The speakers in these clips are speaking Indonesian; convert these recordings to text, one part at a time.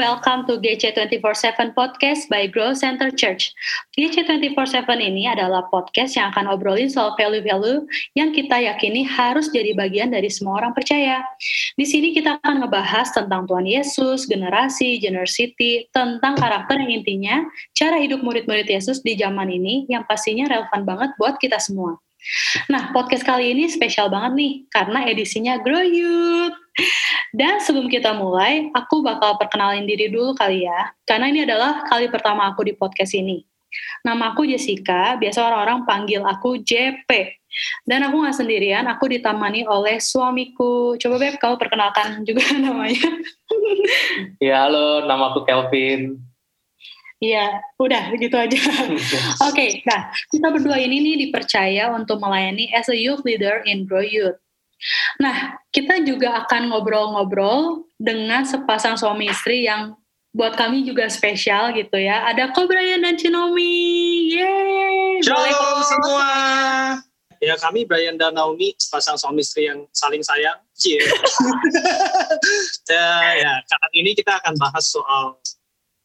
welcome to GC 24/7 Podcast by Grow Center Church. GC 24/7 ini adalah podcast yang akan obrolin soal value-value yang kita yakini harus jadi bagian dari semua orang percaya. Di sini kita akan ngebahas tentang Tuhan Yesus, generasi, generosity, tentang karakter yang intinya cara hidup murid-murid Yesus di zaman ini yang pastinya relevan banget buat kita semua. Nah, podcast kali ini spesial banget nih, karena edisinya Grow Youth. Dan sebelum kita mulai, aku bakal perkenalin diri dulu kali ya, karena ini adalah kali pertama aku di podcast ini. Nama aku Jessica, biasa orang-orang panggil aku JP. Dan aku gak sendirian, aku ditemani oleh suamiku. Coba Beb, kau perkenalkan juga namanya. ya, halo, nama aku Kelvin. Iya, udah begitu aja. Oke, okay, nah kita berdua ini nih dipercaya untuk melayani as a youth leader in Grow Youth. Nah, kita juga akan ngobrol-ngobrol dengan sepasang suami istri yang buat kami juga spesial gitu ya. Ada Ko Brian dan Cinomi. Yeay! Shalom semua. Ya kami Brian dan Naomi sepasang suami istri yang saling sayang. Yeah. ya, ya, kali ini kita akan bahas soal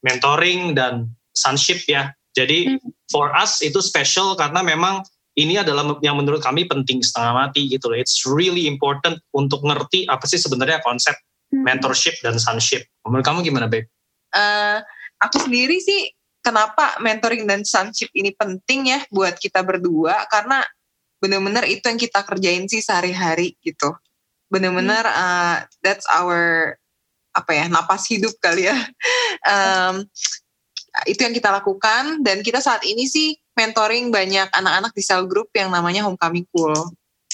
mentoring dan sonship ya. Jadi hmm. for us itu special karena memang ini adalah yang menurut kami penting setengah mati gitu loh. It's really important untuk ngerti apa sih sebenarnya konsep hmm. mentorship dan sonship. Menurut kamu gimana, Beb? Uh, aku sendiri sih kenapa mentoring dan sonship ini penting ya buat kita berdua karena benar-benar itu yang kita kerjain sih sehari-hari gitu. Benar-benar uh, that's our apa ya napas hidup kali ya um, itu yang kita lakukan dan kita saat ini sih mentoring banyak anak-anak di sel group yang namanya Homecoming Cool.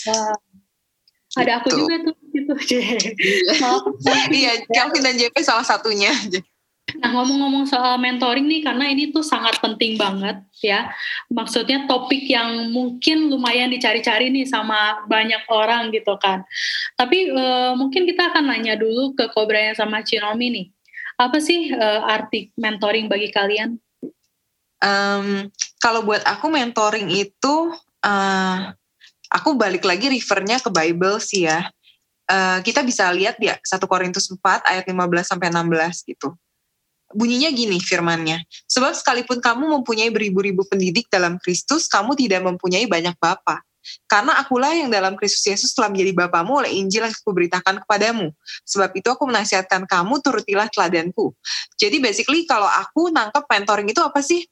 Wah. Ada aku gitu. juga tuh gitu. iya, Kelvin dan JP salah satunya. Nah ngomong-ngomong soal mentoring nih karena ini tuh sangat penting banget ya. Maksudnya topik yang mungkin lumayan dicari-cari nih sama banyak orang gitu kan. Tapi uh, mungkin kita akan nanya dulu ke Kobra yang sama Cinomi nih. Apa sih uh, arti mentoring bagi kalian? Um, kalau buat aku mentoring itu, uh, aku balik lagi refernya ke Bible sih ya. Uh, kita bisa lihat ya 1 Korintus 4 ayat 15 sampai 16 gitu bunyinya gini firmannya. Sebab sekalipun kamu mempunyai beribu-ribu pendidik dalam Kristus, kamu tidak mempunyai banyak bapa. Karena akulah yang dalam Kristus Yesus telah menjadi bapamu oleh Injil yang kuberitakan kepadamu. Sebab itu aku menasihatkan kamu, turutilah teladanku. Jadi basically kalau aku nangkep mentoring itu apa sih?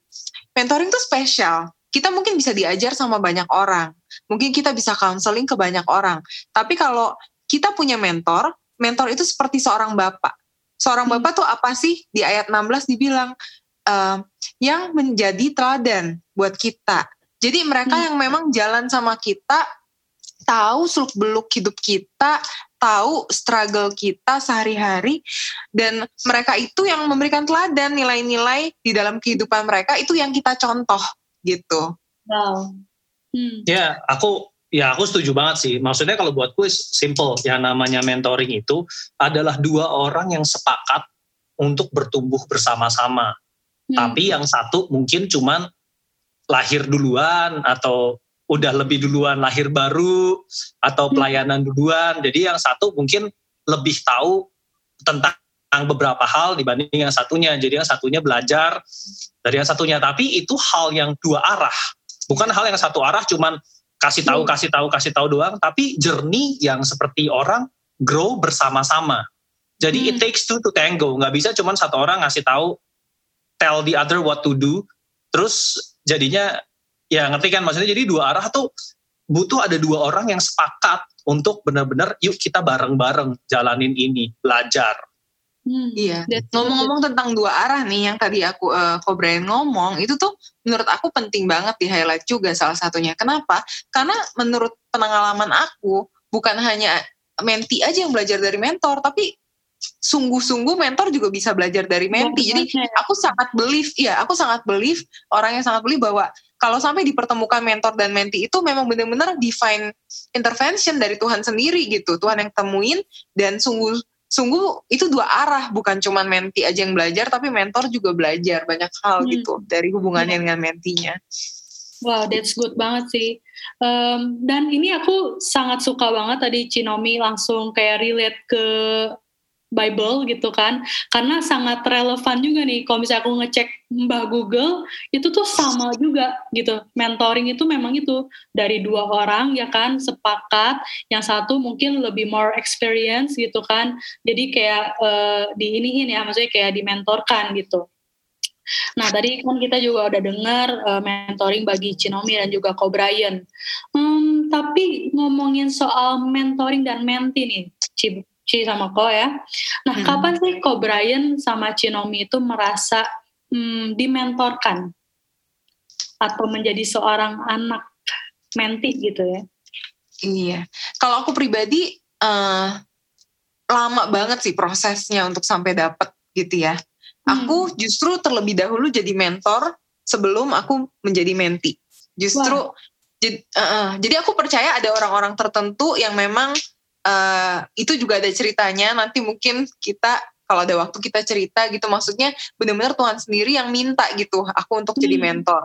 Mentoring itu spesial. Kita mungkin bisa diajar sama banyak orang. Mungkin kita bisa counseling ke banyak orang. Tapi kalau kita punya mentor, mentor itu seperti seorang bapak Seorang hmm. bapak tuh apa sih? Di ayat 16 dibilang uh, yang menjadi teladan buat kita. Jadi mereka hmm. yang memang jalan sama kita, tahu seluk beluk hidup kita, tahu struggle kita sehari-hari, dan mereka itu yang memberikan teladan nilai-nilai di dalam kehidupan mereka itu yang kita contoh gitu. Wow. Hmm. Ya, aku Ya aku setuju banget sih. Maksudnya kalau buatku simple. Yang namanya mentoring itu adalah dua orang yang sepakat untuk bertumbuh bersama-sama. Hmm. Tapi yang satu mungkin cuman lahir duluan atau udah lebih duluan lahir baru atau hmm. pelayanan duluan. Jadi yang satu mungkin lebih tahu tentang beberapa hal dibanding yang satunya. Jadi yang satunya belajar dari yang satunya. Tapi itu hal yang dua arah. Bukan hal yang satu arah cuman kasih tahu hmm. kasih tahu kasih tahu doang. Tapi journey yang seperti orang grow bersama-sama. Jadi hmm. it takes two to tango. Nggak bisa cuma satu orang ngasih tahu tell the other what to do. Terus jadinya ya ngerti kan maksudnya? Jadi dua arah tuh butuh ada dua orang yang sepakat untuk benar-benar yuk kita bareng-bareng jalanin ini belajar Hmm, iya. Ngomong-ngomong tentang dua arah nih yang tadi aku uh, ko Brian ngomong itu tuh menurut aku penting banget di highlight juga salah satunya. Kenapa? Karena menurut pengalaman aku bukan hanya menti aja yang belajar dari mentor, tapi sungguh-sungguh mentor juga bisa belajar dari menti. Jadi aku sangat believe, iya aku sangat believe orang yang sangat believe bahwa kalau sampai dipertemukan mentor dan menti itu memang benar-benar divine intervention dari Tuhan sendiri gitu. Tuhan yang temuin dan sungguh sungguh itu dua arah bukan cuma menti aja yang belajar tapi mentor juga belajar banyak hal hmm. gitu dari hubungannya hmm. dengan mentinya. Wow, that's good banget sih. Um, dan ini aku sangat suka banget tadi Cinomi langsung kayak relate ke Bible gitu kan. Karena sangat relevan juga nih kalau misalnya aku ngecek Mbah Google itu tuh sama juga gitu. Mentoring itu memang itu dari dua orang ya kan sepakat. Yang satu mungkin lebih more experience gitu kan. Jadi kayak uh, di ini ya maksudnya kayak dimentorkan gitu. Nah tadi kan kita juga udah dengar uh, mentoring bagi Cinomi dan juga Ko Brian. Hmm, tapi ngomongin soal mentoring dan menti nih, Ci sama Ko ya. Nah, hmm. kapan sih Ko Brian sama Cinomi itu merasa hmm, dimentorkan atau menjadi seorang anak menti gitu ya? Iya. Kalau aku pribadi uh, lama banget sih prosesnya untuk sampai dapet gitu ya. Hmm. Aku justru terlebih dahulu jadi mentor sebelum aku menjadi menti. Justru jadi, uh, jadi aku percaya ada orang-orang tertentu yang memang uh, itu juga ada ceritanya nanti mungkin kita kalau ada waktu kita cerita gitu maksudnya benar-benar Tuhan sendiri yang minta gitu aku untuk hmm. jadi mentor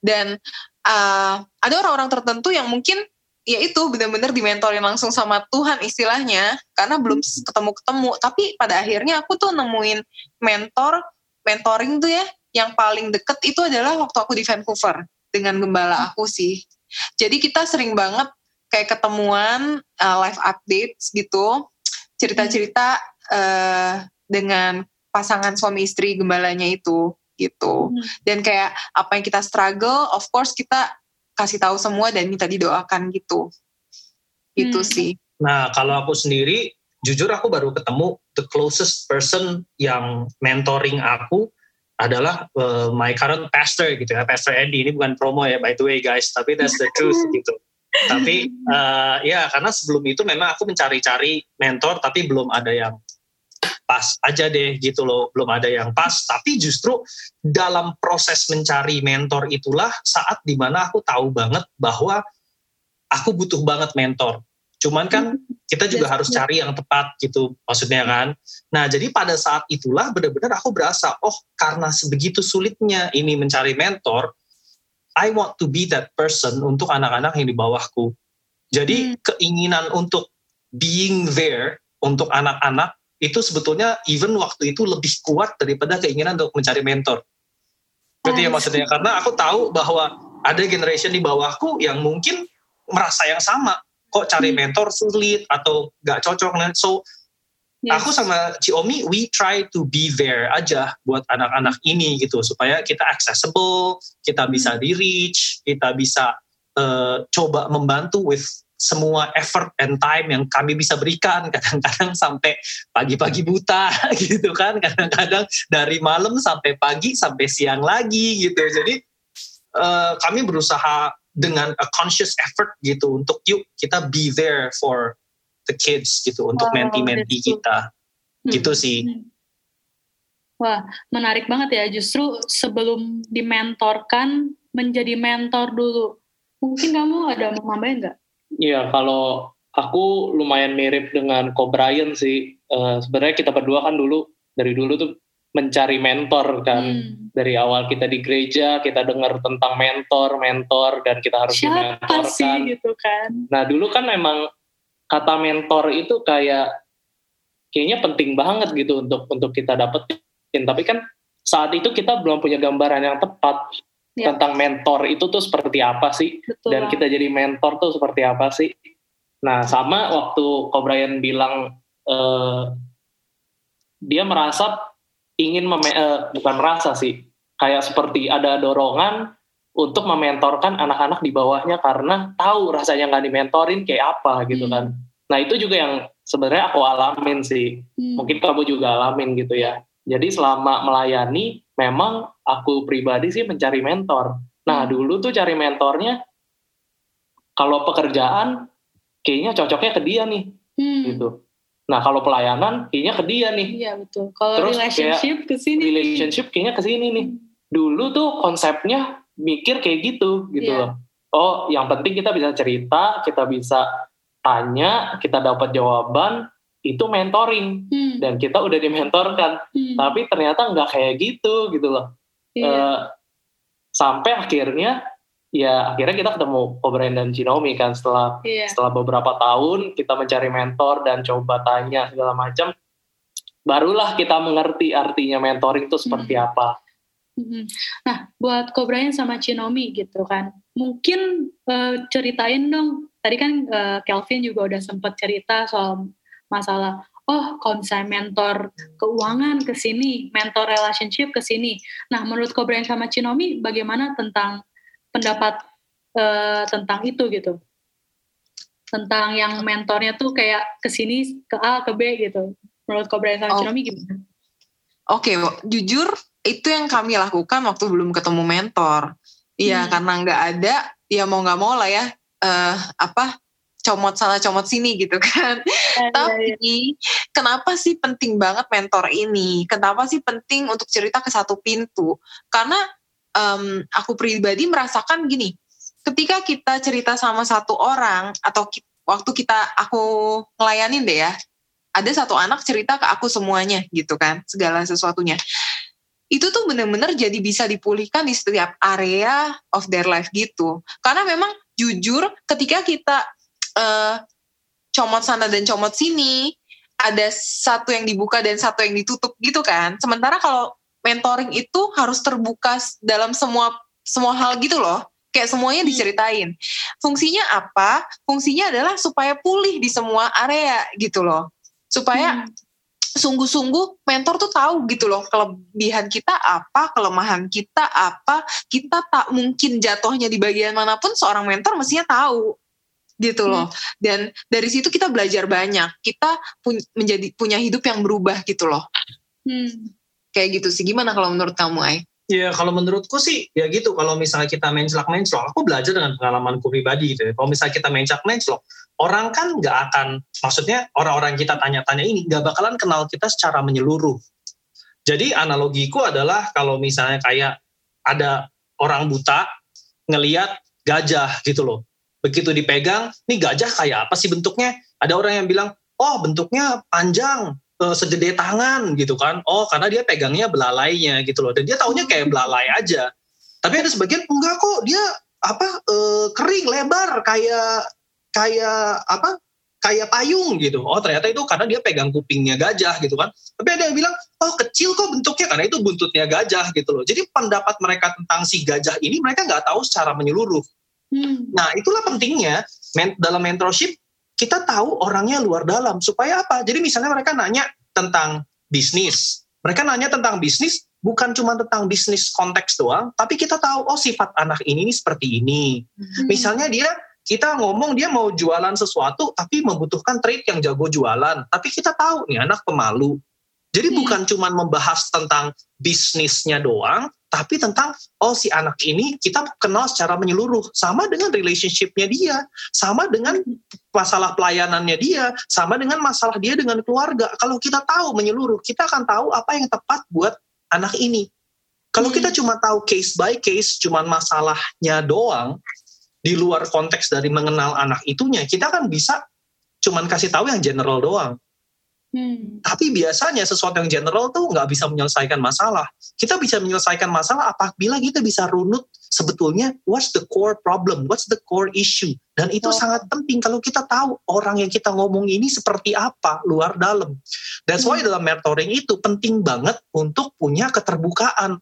dan uh, ada orang-orang tertentu yang mungkin ya itu benar-benar dimentorin langsung sama Tuhan istilahnya karena belum hmm. ketemu-ketemu tapi pada akhirnya aku tuh nemuin mentor mentoring tuh ya yang paling deket itu adalah waktu aku di Vancouver dengan gembala hmm. aku sih jadi kita sering banget kayak ketemuan uh, live updates gitu. Cerita-cerita uh, dengan pasangan suami istri gembalanya itu gitu. Hmm. dan kayak apa yang kita struggle of course kita kasih tahu semua dan minta didoakan gitu. Itu hmm. sih. Nah kalau aku sendiri jujur aku baru ketemu the closest person yang mentoring aku adalah uh, my current pastor gitu ya pastor Andy. Ini bukan promo ya by the way guys tapi that's the truth gitu tapi uh, ya karena sebelum itu memang aku mencari-cari mentor tapi belum ada yang pas aja deh gitu loh. Belum ada yang pas. Tapi justru dalam proses mencari mentor itulah saat di mana aku tahu banget bahwa aku butuh banget mentor. Cuman kan kita juga harus cari yang tepat gitu maksudnya kan. Nah jadi pada saat itulah benar-benar aku berasa oh karena sebegitu sulitnya ini mencari mentor I want to be that person untuk anak-anak yang di bawahku. Jadi hmm. keinginan untuk being there untuk anak-anak itu sebetulnya even waktu itu lebih kuat daripada keinginan untuk mencari mentor. Gitu ya maksudnya karena aku tahu bahwa ada generation di bawahku yang mungkin merasa yang sama. Kok cari hmm. mentor sulit atau gak cocok. So Yes. Aku sama Ciomi, we try to be there aja buat anak-anak ini gitu supaya kita accessible, kita bisa hmm. di reach, kita bisa uh, coba membantu with semua effort and time yang kami bisa berikan kadang-kadang sampai pagi-pagi buta gitu kan kadang-kadang dari malam sampai pagi sampai siang lagi gitu jadi uh, kami berusaha dengan a conscious effort gitu untuk yuk kita be there for the kids gitu untuk oh, menti-menti kita. Hmm. gitu sih. Hmm. wah menarik banget ya justru sebelum dimentorkan menjadi mentor dulu. Mungkin kamu ada mau nambahin nggak? Iya kalau aku lumayan mirip dengan Ko Brian sih. Uh, sebenarnya kita berdua kan dulu dari dulu tuh mencari mentor kan. Hmm. dari awal kita di gereja kita dengar tentang mentor mentor dan kita harus Siapa dimentorkan. sih, gitu kan? Nah dulu kan memang kata mentor itu kayak kayaknya penting banget gitu untuk untuk kita dapetin tapi kan saat itu kita belum punya gambaran yang tepat ya. tentang mentor itu tuh seperti apa sih Betul. dan kita jadi mentor tuh seperti apa sih nah sama waktu Brian bilang uh, dia merasa ingin meme, uh, bukan merasa sih kayak seperti ada dorongan untuk mementorkan anak-anak di bawahnya karena tahu rasanya nggak dimentorin kayak apa gitu hmm. kan. Nah itu juga yang sebenarnya aku alamin sih. Hmm. Mungkin kamu juga alamin gitu ya. Jadi selama melayani memang aku pribadi sih mencari mentor. Nah hmm. dulu tuh cari mentornya kalau pekerjaan kayaknya cocoknya ke dia nih hmm. gitu. Nah kalau pelayanan kayaknya ke dia nih. Iya betul. Kalau relationship ke sini. Relationship kayaknya ke sini nih. Dulu tuh konsepnya mikir kayak gitu gitu yeah. loh. Oh, yang penting kita bisa cerita, kita bisa tanya, kita dapat jawaban, itu mentoring hmm. dan kita udah dimentorkan. Hmm. Tapi ternyata nggak kayak gitu gitu loh. Yeah. Iya. Uh, sampai akhirnya ya akhirnya kita ketemu O'Brien dan Cinomi kan setelah yeah. setelah beberapa tahun kita mencari mentor dan coba tanya segala macam barulah kita mengerti artinya mentoring itu seperti hmm. apa. Hmm. Nah, buat Kobrayan sama Cinomi gitu kan, mungkin uh, ceritain dong. Tadi kan uh, Kelvin juga udah sempat cerita soal masalah oh konsep mentor keuangan ke sini, mentor relationship ke sini. Nah, menurut Kobrayan sama Cinomi bagaimana tentang pendapat uh, tentang itu gitu? Tentang yang mentornya tuh kayak ke sini ke A ke B gitu. Menurut Kobrayan sama oh. Cinomi gimana? Oke, okay, jujur itu yang kami lakukan waktu belum ketemu mentor. Iya, hmm. karena nggak ada, ya mau nggak mau lah ya. Uh, apa comot sana comot sini gitu kan. Ya, Tapi ya, kenapa sih penting banget mentor ini? Kenapa sih penting untuk cerita ke satu pintu? Karena um, aku pribadi merasakan gini, ketika kita cerita sama satu orang atau ki waktu kita aku ngelayanin deh ya, ada satu anak cerita ke aku semuanya gitu kan, segala sesuatunya. Itu tuh bener-bener jadi bisa dipulihkan di setiap area of their life gitu. Karena memang jujur ketika kita uh, comot sana dan comot sini ada satu yang dibuka dan satu yang ditutup gitu kan sementara kalau mentoring itu harus terbuka dalam semua semua hal gitu loh kayak semuanya hmm. diceritain fungsinya apa fungsinya adalah supaya pulih di semua area gitu loh supaya hmm. Sungguh-sungguh mentor tuh tahu gitu loh kelebihan kita apa kelemahan kita apa kita tak mungkin jatuhnya di bagian mana pun seorang mentor mestinya tahu gitu loh. Hmm. Dan dari situ kita belajar banyak. Kita pun menjadi punya hidup yang berubah gitu loh. Hmm. Kayak gitu sih. Gimana kalau menurut kamu, Ay? Ya kalau menurutku sih ya gitu. Kalau misalnya kita menclak menclok, aku belajar dengan pengalamanku pribadi gitu. Ya. Kalau misalnya kita menclak menclok, orang kan nggak akan, maksudnya orang-orang kita tanya-tanya ini nggak bakalan kenal kita secara menyeluruh. Jadi analogiku adalah kalau misalnya kayak ada orang buta ngeliat gajah gitu loh begitu dipegang, nih gajah kayak apa sih bentuknya? Ada orang yang bilang, oh bentuknya panjang, uh, segede tangan gitu kan. Oh karena dia pegangnya belalainya gitu loh. Dan dia taunya kayak belalai aja. Tapi ada sebagian enggak kok dia apa uh, kering lebar kayak kayak apa kayak payung gitu. Oh ternyata itu karena dia pegang kupingnya gajah gitu kan. Tapi ada yang bilang, oh kecil kok bentuknya karena itu buntutnya gajah gitu loh. Jadi pendapat mereka tentang si gajah ini mereka nggak tahu secara menyeluruh. Hmm. Nah itulah pentingnya men dalam mentorship kita tahu orangnya luar dalam supaya apa? Jadi misalnya mereka nanya tentang bisnis, mereka nanya tentang bisnis bukan cuma tentang bisnis konteks doang, tapi kita tahu oh sifat anak ini, ini seperti ini. Hmm. Misalnya dia kita ngomong dia mau jualan sesuatu tapi membutuhkan trade yang jago jualan, tapi kita tahu nih anak pemalu. Jadi hmm. bukan cuma membahas tentang bisnisnya doang, tapi tentang oh si anak ini kita kenal secara menyeluruh sama dengan relationshipnya dia sama dengan masalah pelayanannya dia sama dengan masalah dia dengan keluarga kalau kita tahu menyeluruh kita akan tahu apa yang tepat buat anak ini kalau hmm. kita cuma tahu case by case cuma masalahnya doang di luar konteks dari mengenal anak itunya kita kan bisa cuman kasih tahu yang general doang Hmm. Tapi biasanya sesuatu yang general tuh nggak bisa menyelesaikan masalah. Kita bisa menyelesaikan masalah apabila kita bisa runut sebetulnya what's the core problem, what's the core issue. Dan itu oh. sangat penting kalau kita tahu orang yang kita ngomong ini seperti apa luar dalam. That's why hmm. dalam mentoring itu penting banget untuk punya keterbukaan.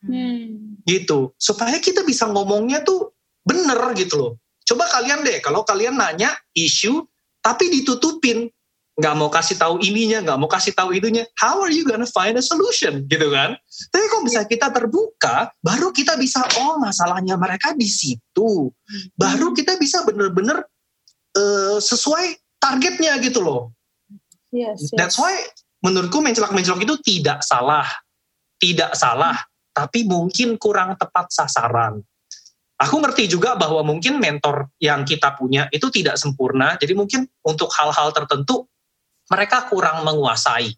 Hmm. Gitu. Supaya kita bisa ngomongnya tuh bener gitu loh. Coba kalian deh, kalau kalian nanya isu tapi ditutupin, nggak mau kasih tahu ininya, nggak mau kasih tahu itunya, how are you gonna find a solution gitu kan? Tapi kalau bisa kita terbuka, baru kita bisa oh masalahnya mereka di situ, baru hmm. kita bisa bener-bener uh, sesuai targetnya gitu loh. Yes, yes. That's why menurutku mencelak-mencelok itu tidak salah, tidak salah, hmm. tapi mungkin kurang tepat sasaran. Aku ngerti juga bahwa mungkin mentor yang kita punya itu tidak sempurna, jadi mungkin untuk hal-hal tertentu mereka kurang menguasai.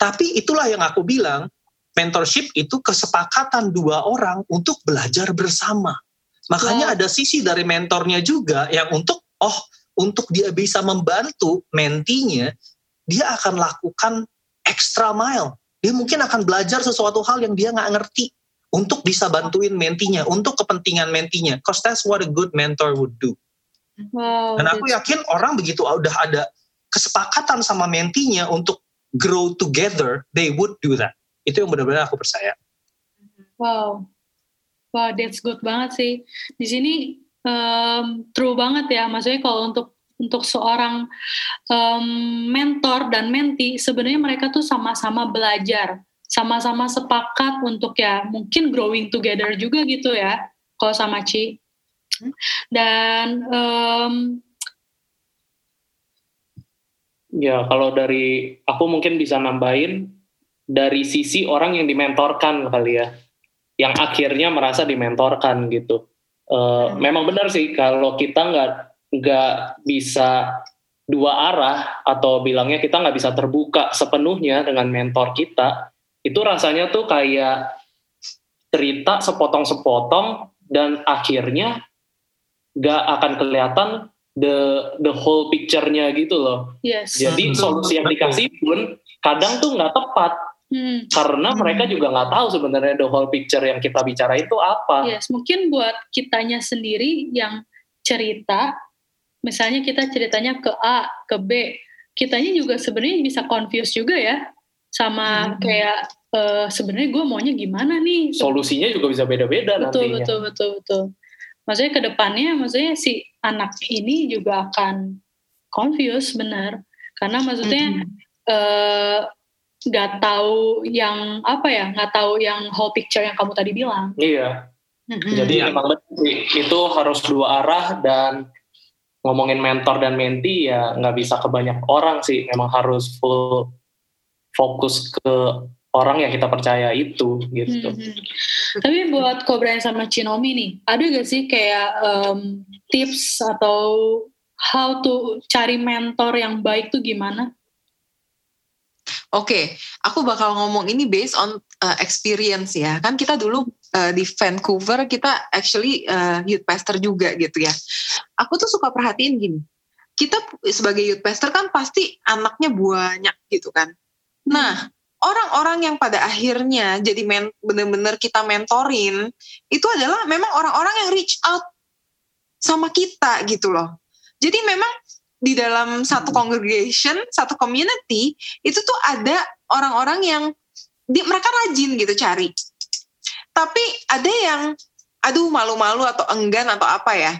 Tapi itulah yang aku bilang, mentorship itu kesepakatan dua orang untuk belajar bersama. Makanya ada sisi dari mentornya juga yang untuk, oh, untuk dia bisa membantu mentinya, dia akan lakukan extra mile. Dia mungkin akan belajar sesuatu hal yang dia nggak ngerti untuk bisa bantuin mentinya, untuk kepentingan mentinya. Cause that's what a good mentor would do. Wow, Dan aku yakin orang begitu udah ada kesepakatan sama mentinya untuk grow together, they would do that. Itu yang benar-benar aku percaya. Wow, wow, that's good banget sih. Di sini um, true banget ya. Maksudnya kalau untuk untuk seorang um, mentor dan menti, sebenarnya mereka tuh sama-sama belajar, sama-sama sepakat untuk ya mungkin growing together juga gitu ya. Kalau sama Ci. Dan um, Ya, kalau dari aku mungkin bisa nambahin dari sisi orang yang dimentorkan kali ya, yang akhirnya merasa dimentorkan gitu. Uh, hmm. Memang benar sih kalau kita nggak nggak bisa dua arah atau bilangnya kita nggak bisa terbuka sepenuhnya dengan mentor kita, itu rasanya tuh kayak cerita sepotong-sepotong dan akhirnya nggak akan kelihatan the the whole picture-nya gitu loh. Yes. Jadi solusi yang dikasih pun kadang tuh nggak tepat. Hmm. Karena hmm. mereka juga nggak tahu sebenarnya the whole picture yang kita bicara itu apa. Yes, mungkin buat kitanya sendiri yang cerita, misalnya kita ceritanya ke A, ke B, kitanya juga sebenarnya bisa confuse juga ya, sama hmm. kayak uh, sebenarnya gue maunya gimana nih? Solusinya juga bisa beda-beda nantinya. Betul, betul, betul, betul maksudnya ke depannya maksudnya si anak ini juga akan confused benar karena maksudnya nggak mm -hmm. uh, tahu yang apa ya nggak tahu yang whole picture yang kamu tadi bilang iya mm -hmm. jadi emang itu harus dua arah dan ngomongin mentor dan menti ya nggak bisa ke banyak orang sih memang harus full fokus ke orang yang kita percaya itu gitu. Hmm, hmm. Tapi buat Kobrian sama Cinomi nih, ada gak sih kayak um, tips atau how to cari mentor yang baik tuh gimana? Oke, okay, aku bakal ngomong ini based on uh, experience ya. Kan kita dulu uh, di Vancouver kita actually uh, youth pastor juga gitu ya. Aku tuh suka perhatiin gini. Kita sebagai youth pastor kan pasti anaknya banyak gitu kan. Nah, orang-orang yang pada akhirnya jadi men, bener-bener kita mentorin itu adalah memang orang-orang yang reach out sama kita gitu loh. Jadi memang di dalam satu congregation, satu community itu tuh ada orang-orang yang di, mereka rajin gitu cari. Tapi ada yang aduh malu-malu atau enggan atau apa ya.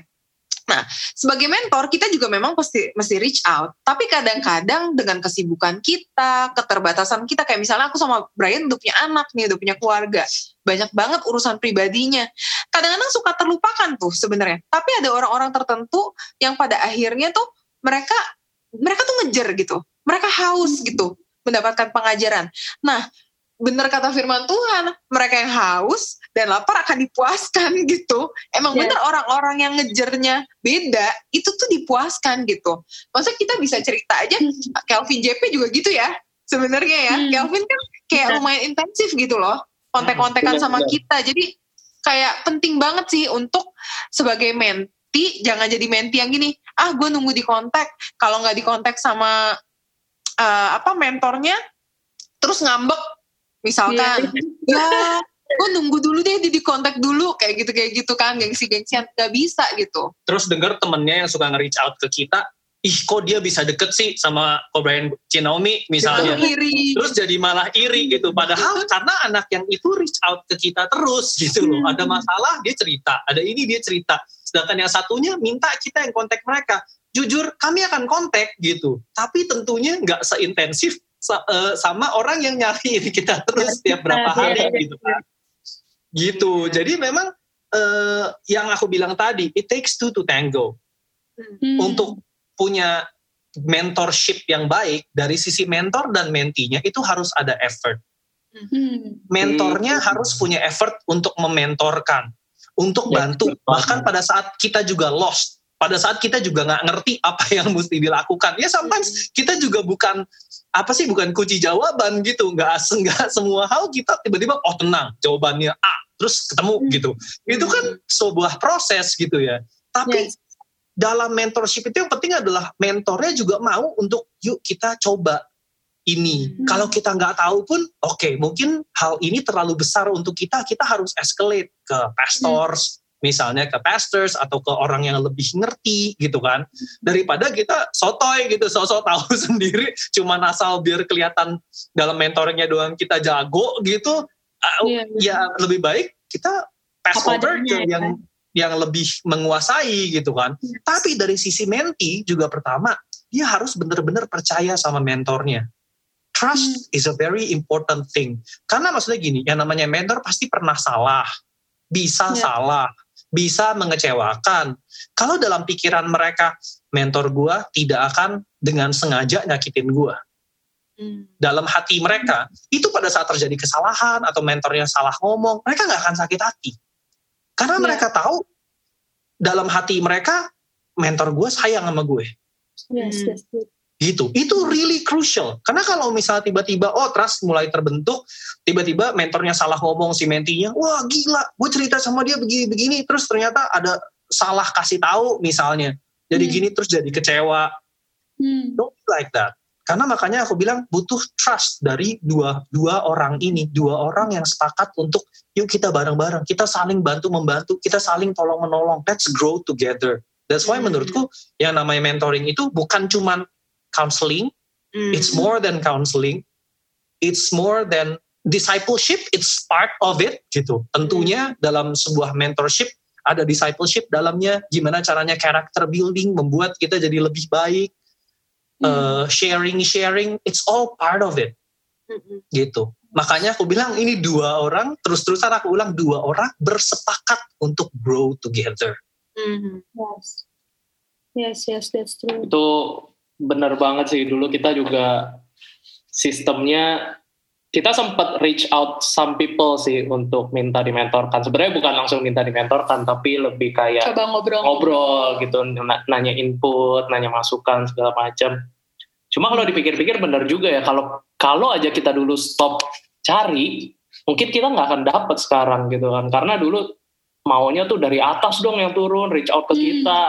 Nah, sebagai mentor kita juga memang pasti mesti reach out. Tapi kadang-kadang dengan kesibukan kita, keterbatasan kita, kayak misalnya aku sama Brian udah punya anak nih, udah punya keluarga, banyak banget urusan pribadinya. Kadang-kadang suka terlupakan tuh sebenarnya. Tapi ada orang-orang tertentu yang pada akhirnya tuh mereka mereka tuh ngejar gitu, mereka haus gitu mendapatkan pengajaran. Nah, benar kata firman Tuhan, mereka yang haus dan lapar akan dipuaskan gitu. Emang yeah. bener orang-orang yang ngejernya beda, itu tuh dipuaskan gitu. Maksudnya kita bisa cerita aja. Kelvin JP juga gitu ya, sebenarnya ya. Hmm. Kelvin kan kayak yeah. lumayan intensif gitu loh, kontek-kontekan hmm. sama kita. Jadi kayak penting banget sih untuk sebagai menti, jangan jadi menti yang gini, ah gue nunggu di kontak, kalau nggak di kontak sama uh, apa mentornya, terus ngambek misalkan yeah. ya gue nunggu dulu deh di kontak dulu. Kayak gitu kayak gitu kan gengsi gengsian gak bisa gitu. Terus dengar temennya yang suka nge-reach out ke kita ih kok dia bisa deket sih sama Brian Cinomi misalnya? Iri. terus jadi malah iri gitu. Padahal karena anak yang itu reach out ke kita terus gitu loh. Ada hmm. masalah dia cerita. Ada ini dia cerita. Sedangkan yang satunya minta kita yang kontak mereka. Jujur kami akan kontak gitu. Tapi tentunya nggak seintensif Eh, sama orang yang nyari kita terus setiap berapa hari gitu kan. Gitu. Jadi memang uh, yang aku bilang tadi, it takes two to tango. Hmm. Untuk punya mentorship yang baik dari sisi mentor dan mentinya itu harus ada effort. Hmm. Mentornya hmm. harus punya effort untuk mementorkan, untuk ya, bantu. Bahkan pada saat kita juga lost, pada saat kita juga nggak ngerti apa yang mesti dilakukan. Ya sometimes hmm. kita juga bukan apa sih bukan kunci jawaban gitu nggak nggak semua hal kita tiba-tiba oh tenang jawabannya A terus ketemu hmm. gitu itu kan hmm. sebuah proses gitu ya tapi yes. dalam mentorship itu yang penting adalah mentornya juga mau untuk yuk kita coba ini hmm. kalau kita nggak tahu pun oke okay, mungkin hal ini terlalu besar untuk kita kita harus escalate ke pastors hmm misalnya ke pastors atau ke orang yang lebih ngerti gitu kan. Daripada kita sotoy gitu sosok tahu sendiri cuma asal biar kelihatan dalam mentoringnya doang kita jago gitu uh, Iya, iya. ya lebih baik kita pass Apa over ke ya yang yang lebih menguasai gitu kan. Tapi dari sisi menti juga pertama dia harus benar-benar percaya sama mentornya. Trust is a very important thing. Karena maksudnya gini yang namanya mentor pasti pernah salah bisa Ya. salah bisa mengecewakan kalau dalam pikiran mereka mentor gua tidak akan dengan sengaja nyakitin gua Hmm. dalam hati mereka itu pada saat terjadi kesalahan atau mentornya salah ngomong mereka nggak akan sakit hati karena Iya. mereka tahu dalam hati mereka mentor gue sayang sama gue Yes, yes, yes. Gitu. Itu really crucial. Karena kalau misalnya tiba-tiba oh trust mulai terbentuk tiba-tiba mentornya salah ngomong si mentinya wah gila gue cerita sama dia begini-begini terus ternyata ada salah kasih tahu misalnya. Jadi Hmm. gini terus jadi kecewa. Hmm. don't be like that. Karena makanya aku bilang butuh trust dari dua dua orang ini. Dua orang yang sepakat untuk yuk kita bareng-bareng. Kita saling bantu membantu. Kita saling tolong menolong let's grow together. That's why Hmm. menurutku yang namanya mentoring itu bukan cuman counseling Hmm. it's more than counseling it's more than discipleship it's part of it gitu tentunya dalam sebuah mentorship ada discipleship dalamnya gimana caranya character building membuat kita jadi lebih baik Hmm. uh, sharing sharing it's all part of it Hmm. gitu makanya aku bilang ini dua orang terus-terusan aku ulang dua orang bersepakat untuk grow together Hmm. Yes. Yes, yes, that's true. itu benar banget sih. Dulu kita juga sistemnya kita sempat reach out some people sih untuk minta dimentorkan. Sebenarnya bukan langsung minta dimentorkan tapi lebih kayak Coba ngobrol. ngobrol gitu nanya input nanya masukan segala macam cuma kalau dipikir-pikir benar juga ya kalau kalau aja kita dulu stop cari mungkin kita nggak akan dapat sekarang gitu kan. Karena dulu maunya tuh dari atas dong yang turun reach out ke Hmm. kita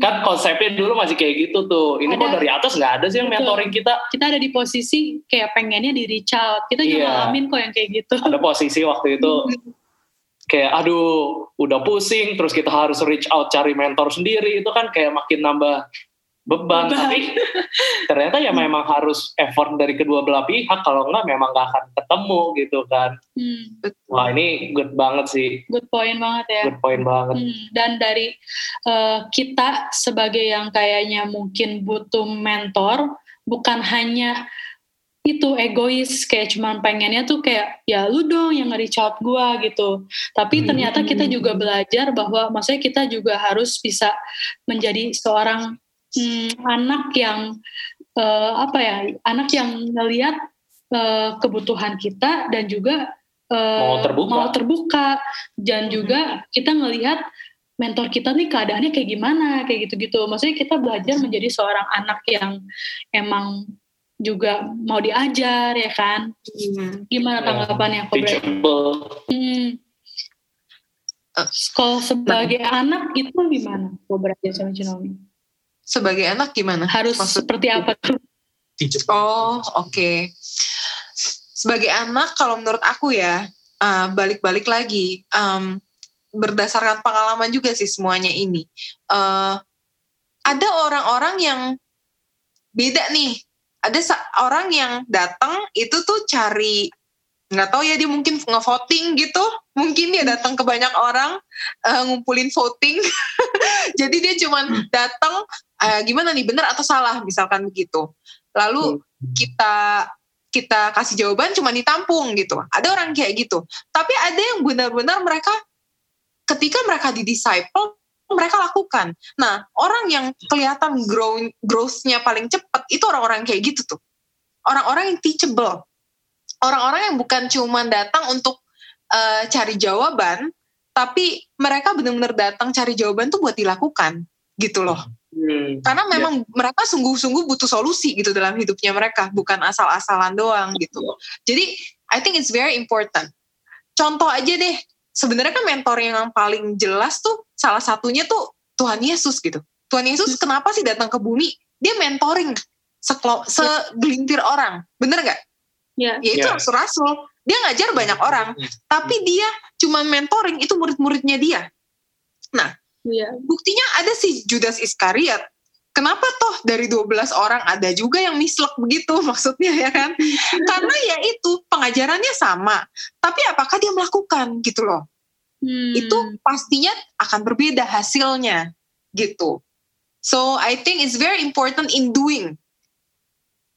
kan konsepnya dulu masih kayak gitu tuh ini kok dari atas nggak ada sih yang Betul. mentoring kita Kita ada di posisi kayak pengennya di reach out. Kita juga Iya. ngalamin kok yang kayak gitu. ada posisi waktu itu kayak aduh udah pusing terus kita harus reach out cari mentor sendiri itu kan kayak makin nambah beban, Beban. tapi ternyata ya memang harus effort dari kedua belah pihak kalau enggak memang nggak akan ketemu gitu kan Hmm, Betul. wah ini good banget sih good point banget ya. good point banget Hmm, dan dari eh, kita sebagai yang kayaknya mungkin butuh mentor, bukan hanya itu egois kayak cuman pengennya tuh kayak ya lu dong yang nge-reach out gua gitu. Tapi Hmm. ternyata kita juga belajar bahwa maksudnya kita juga harus bisa menjadi seorang hmm, anak yang eh, apa ya, anak yang ngelihat eh, kebutuhan kita dan juga eh, Mau terbuka. mau terbuka dan juga kita ngelihat mentor kita nih keadaannya kayak gimana kayak gitu-gitu. Maksudnya kita belajar menjadi seorang anak yang emang juga mau diajar ya kan. Hmm. Gimana Ya, tanggapannya kok Hmm. Kalau sebagai anak itu gimana kok sama Cinomi? Sebagai anak gimana? Harus Maksud- seperti apa tuh? Oh, oke. Sebagai anak, kalau menurut aku ya, uh, balik-balik lagi, um, berdasarkan pengalaman juga sih semuanya ini. Uh, ada orang-orang yang beda nih. Ada sa- orang yang datang itu tuh cari nggak tahu ya dia mungkin ngevoting gitu mungkin dia datang ke banyak orang uh, ngumpulin voting jadi dia cuman datang uh, gimana nih benar atau salah misalkan begitu lalu kita kita kasih jawaban cuma ditampung gitu. Ada orang kayak gitu. Tapi ada yang benar-benar mereka ketika mereka di disciple mereka lakukan. Nah, orang yang kelihatan grow growth-nya paling cepat itu orang-orang kayak gitu tuh. Orang-orang yang teachable. Orang-orang yang bukan cuma datang untuk eh, cari jawaban, tapi mereka benar-benar datang cari jawaban tuh buat dilakukan gitu loh. Hmm. Karena memang mereka sungguh-sungguh butuh solusi gitu dalam hidupnya mereka, bukan asal-asalan doang gitu. Jadi I think it's very important. Contoh aja deh, sebenarnya kan mentor yang paling jelas tuh salah satunya tuh Tuhan Yesus gitu. Tuhan Yesus kenapa sih datang ke bumi? Dia mentoring sekelo- segelintir orang, bener nggak? Ya. Ya itu Ya. rasul-rasul. Dia ngajar banyak orang, tapi dia cuma mentoring itu murid-muridnya dia. Nah, yeah. buktinya ada si Judas Iskariot. Kenapa toh dari 12 orang ada juga yang mislek begitu maksudnya ya kan? Karena ya itu pengajarannya sama, tapi apakah dia melakukan gitu loh? Hmm. Itu pastinya akan berbeda hasilnya gitu. So I think it's very important in doing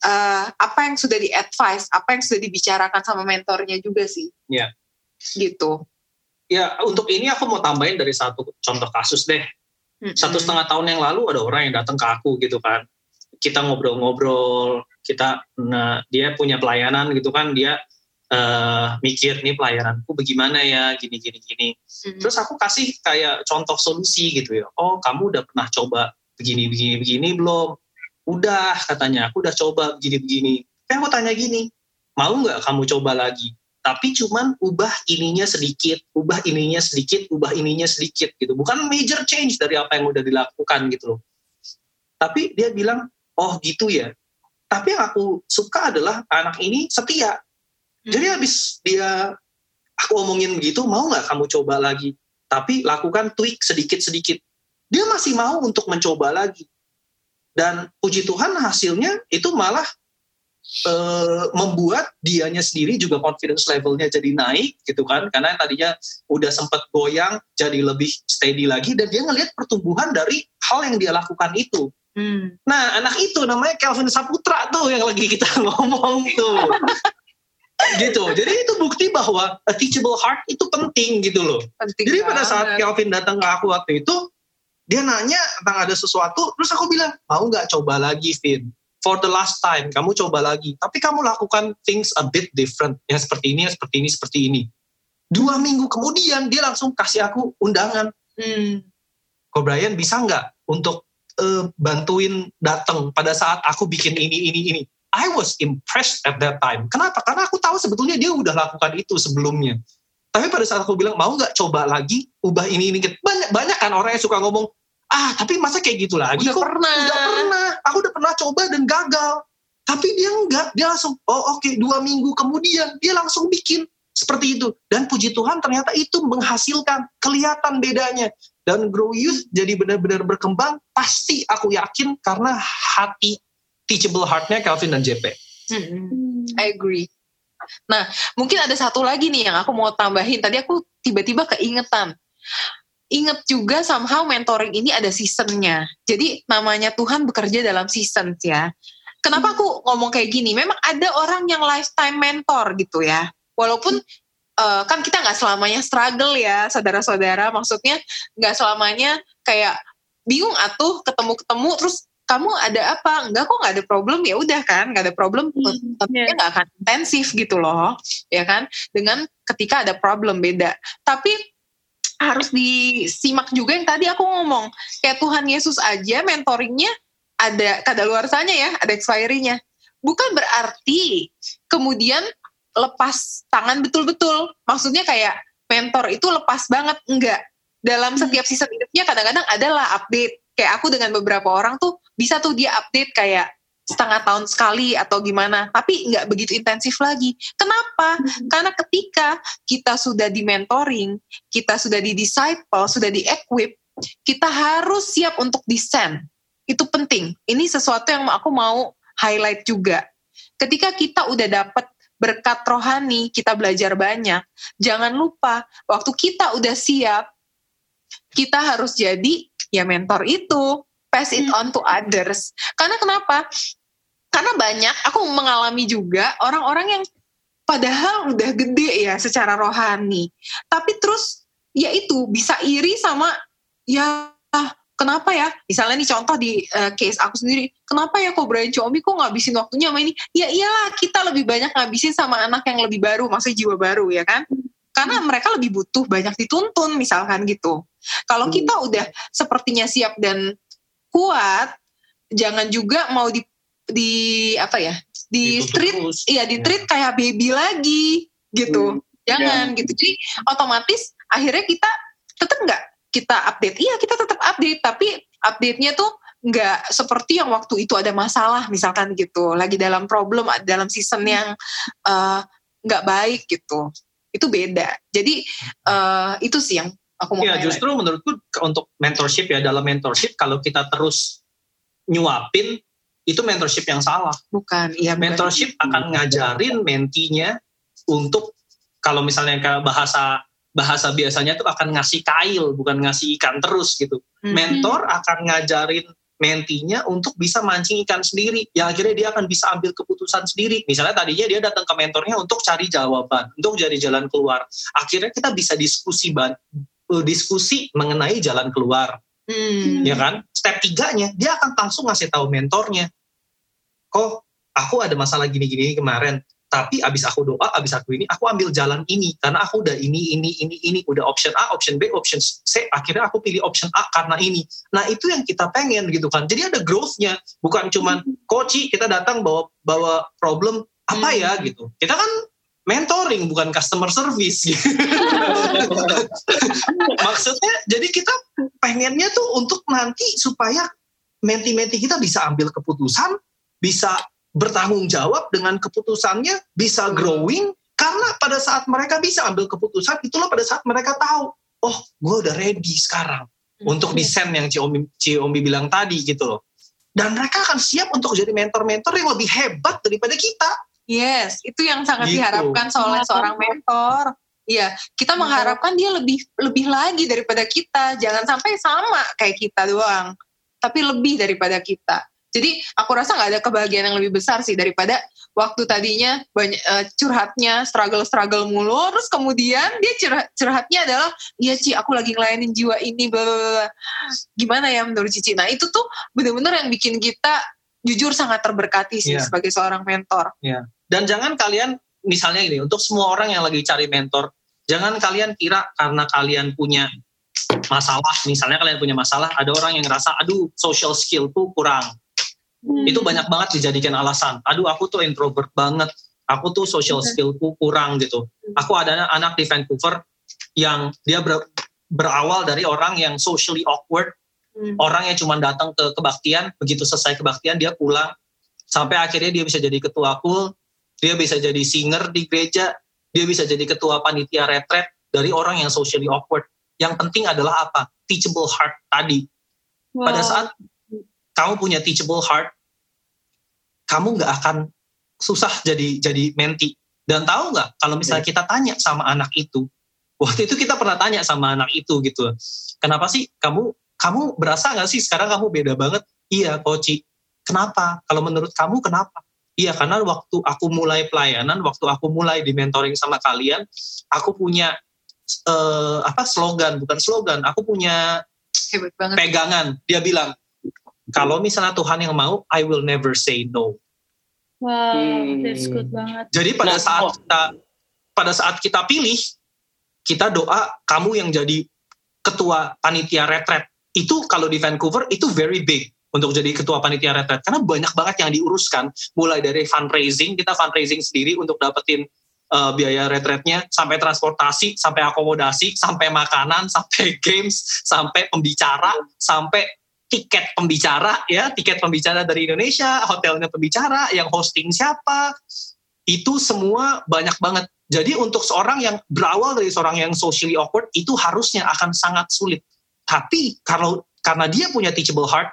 uh, apa yang sudah di advice, apa yang sudah dibicarakan sama mentornya juga sih. Iya. Gitu. Ya untuk ini aku mau tambahin dari satu contoh kasus deh. Mm-hmm. Satu setengah tahun yang lalu ada orang yang datang ke aku gitu kan. Kita ngobrol-ngobrol, kita nah dia punya pelayanan gitu kan, dia uh, mikir nih pelayananku bagaimana ya gini gini gini. Mm-hmm. Terus aku kasih kayak contoh solusi gitu ya. Oh kamu udah pernah coba begini begini begini belum? udah katanya aku udah coba begini-begini tapi aku tanya gini mau nggak kamu coba lagi tapi cuman ubah ininya sedikit ubah ininya sedikit ubah ininya sedikit gitu. Bukan major change dari apa yang udah dilakukan gitu loh. Tapi dia bilang oh gitu ya. Tapi yang aku suka adalah anak ini setia. Hmm. jadi habis dia aku omongin begitu mau nggak kamu coba lagi? Tapi lakukan tweak sedikit-sedikit. Dia masih mau untuk mencoba lagi. Dan puji Tuhan hasilnya itu malah e, membuat dianya sendiri juga confidence levelnya jadi naik gitu kan. Karena tadinya udah sempat goyang jadi lebih steady lagi dan dia ngelihat pertumbuhan dari hal yang dia lakukan itu. Hmm. nah anak itu namanya Kelvin Saputra tuh yang lagi kita ngomong tuh. Gitu. Jadi itu bukti bahwa a teachable heart itu penting gitu loh. Penting jadi pada saat Kelvin datang ke aku waktu itu dia nanya tentang ada sesuatu terus aku bilang mau nggak coba lagi Vin for the last time kamu coba lagi. Tapi kamu lakukan things a bit different. Ya seperti ini ya seperti ini seperti ini. Dua minggu kemudian dia langsung kasih aku undangan. Hmm. Ko Brian bisa nggak untuk uh, bantuin datang pada saat aku bikin ini ini ini? I was impressed at that time. Kenapa? Karena aku tahu sebetulnya dia udah lakukan itu sebelumnya. Tapi pada saat aku bilang mau nggak coba lagi ubah ini ini? Banyak banyak kan orang yang suka ngomong ah tapi masa kayak gitu lagi udah kok pernah udah pernah aku udah pernah coba dan gagal tapi dia enggak dia langsung oh oke okay. dua minggu kemudian dia langsung bikin seperti itu dan puji Tuhan ternyata itu menghasilkan kelihatan bedanya dan grow youth jadi benar-benar berkembang pasti aku yakin karena hati teachable heartnya Calvin dan JP. Hmm, I agree. Nah, mungkin ada satu lagi nih yang aku mau tambahin. Tadi aku tiba-tiba keingetan. Ingat juga somehow mentoring ini ada seasonnya. Jadi namanya Tuhan bekerja dalam season ya. Kenapa aku ngomong kayak gini? Memang ada orang yang lifetime mentor gitu ya. Walaupun uh, kan kita nggak selamanya struggle ya, saudara-saudara. Maksudnya nggak selamanya kayak bingung atuh ketemu-ketemu terus kamu ada apa? Enggak kok nggak ada problem ya udah kan, nggak ada problem. Hmm, tapi yeah. nggak akan intensif gitu loh, ya kan? Dengan ketika ada problem beda. Tapi harus disimak juga yang tadi aku ngomong. Kayak Tuhan Yesus aja mentoringnya ada kadaluarsanya ya, ada expiry-nya. Bukan berarti kemudian lepas tangan betul-betul. Maksudnya kayak mentor itu lepas banget, enggak. Dalam hmm. setiap season hidupnya kadang-kadang adalah update kayak aku dengan beberapa orang tuh bisa tuh dia update kayak setengah tahun sekali atau gimana. Tapi nggak begitu intensif lagi. Kenapa? Hmm. karena ketika kita sudah di mentoring kita sudah di disciple sudah di equip kita harus siap untuk descend itu penting. Ini sesuatu yang aku mau highlight juga. Ketika kita udah dapat berkat rohani kita belajar banyak jangan lupa waktu kita udah siap kita harus jadi ya mentor itu. Pass it hmm. on to others. Karena kenapa karena banyak aku mengalami juga orang-orang yang padahal udah gede ya secara rohani. Tapi terus ya itu bisa iri sama ya kenapa ya? Misalnya nih contoh di uh, case aku sendiri kenapa ya kok Brian Comi kok ngabisin waktunya sama ini? Ya iyalah kita lebih banyak ngabisin sama anak yang lebih baru maksudnya jiwa baru ya kan? Karena mereka lebih butuh banyak dituntun misalkan gitu. Kalau kita hmm. udah sepertinya siap dan kuat jangan juga mau di di apa ya di Ditutup street terus. iya di treat ya. kayak baby lagi gitu hmm. jangan ya. gitu jadi otomatis akhirnya kita tetap nggak kita update iya kita tetap update tapi update-nya tuh nggak seperti yang waktu itu ada masalah misalkan gitu lagi dalam problem dalam season yang uh, nggak baik gitu itu beda jadi uh, itu sih yang Aku mau Ya highlight. justru menurutku untuk mentorship ya dalam mentorship kalau kita terus nyuapin itu mentorship yang salah. bukan, iya bukan. Mentorship akan ngajarin mentinya untuk kalau misalnya ke bahasa bahasa biasanya tuh akan ngasih kail bukan ngasih ikan terus gitu. Hmm. Mentor akan ngajarin mentinya untuk bisa mancing ikan sendiri. Yang akhirnya dia akan bisa ambil keputusan sendiri. Misalnya tadinya dia datang ke mentornya untuk cari jawaban, untuk cari jalan keluar. Akhirnya kita bisa diskusi ban eh, diskusi mengenai jalan keluar, Hmm. ya kan? Step tiganya dia akan langsung ngasih tahu mentornya, kok aku ada masalah gini-gini kemarin, tapi abis aku doa, abis aku ini, aku ambil jalan ini karena aku udah ini, ini, ini, ini, udah option A, option B, option C, akhirnya aku pilih option A karena ini. Nah itu yang kita pengen gitu kan. Jadi ada growth-nya, bukan cuman koci kita datang bawa bawa problem apa ya gitu. Kita kan mentoring bukan customer service gitu. Maksudnya jadi kita pengennya tuh untuk nanti supaya menti-menti kita bisa ambil keputusan, bisa bertanggung jawab dengan keputusannya, bisa growing karena pada saat mereka bisa ambil keputusan itulah pada saat mereka tahu, oh gue udah ready sekarang untuk desain yang Ciomi, Ciomi bilang tadi gitu loh. Dan mereka akan siap untuk jadi mentor-mentor yang lebih hebat daripada kita. Yes, itu yang sangat Gitu. diharapkan oleh seorang mentor. Iya, kita mengharapkan dia lebih lebih lagi daripada kita. Jangan sampai sama kayak kita doang, tapi lebih daripada kita. Jadi aku rasa nggak ada kebahagiaan yang lebih besar sih daripada waktu tadinya banyak eh, curhatnya struggle-struggle mulu, terus kemudian dia curhat, curhatnya adalah, iya Ci, aku lagi ngelayanin jiwa ini, bla bla bla." Gimana ya menurut Cici? Nah itu tuh bener-bener yang bikin kita jujur sangat terberkati sih Iya. sebagai seorang mentor. Dan jangan kalian misalnya gini, untuk semua orang yang lagi cari mentor, jangan kalian kira karena kalian punya masalah, misalnya kalian punya masalah, ada orang yang ngerasa, aduh social skill tuh kurang. Hmm. Itu banyak banget dijadikan alasan. Aduh aku tuh introvert banget, aku tuh social Mhm. skillku kurang gitu. Aku ada anak di Vancouver yang dia ber- berawal dari orang yang socially awkward, Hmm. orang yang cuma datang ke kebaktian, begitu selesai kebaktian dia pulang, sampai akhirnya dia bisa jadi ketua kul, dia bisa jadi singer di gereja, dia bisa jadi ketua panitia retret dari orang yang socially awkward. Yang penting adalah apa? Teachable heart tadi. Pada Wow. saat kamu punya teachable heart, kamu nggak akan susah jadi jadi menti. Dan tahu nggak kalau misalnya kita tanya sama anak itu, waktu itu kita pernah tanya sama anak itu gitu, kenapa sih kamu kamu berasa nggak sih sekarang kamu beda banget? Iya, koci. Kenapa? Kalau menurut kamu kenapa? Iya, karena waktu aku mulai pelayanan, waktu aku mulai di mentoring sama kalian, aku punya eh, apa slogan, bukan slogan, aku punya Hebat banget. pegangan. Dia bilang, kalau misalnya Tuhan yang mau, I will never say no. Wow, Hmm. that's good banget. Jadi pada Nah, saat oh. kita pada saat kita pilih, kita doa kamu yang jadi ketua panitia retret. Itu kalau di Vancouver itu very big untuk jadi ketua panitia retret karena banyak banget yang diuruskan mulai dari fundraising kita fundraising sendiri untuk dapetin uh, biaya retretnya sampai transportasi sampai akomodasi sampai makanan sampai games sampai pembicara sampai tiket pembicara ya tiket pembicara dari Indonesia hotelnya pembicara yang hosting siapa itu semua banyak banget. Jadi untuk seorang yang berawal dari seorang yang socially awkward itu harusnya akan sangat sulit. Tapi kalau karena dia punya teachable heart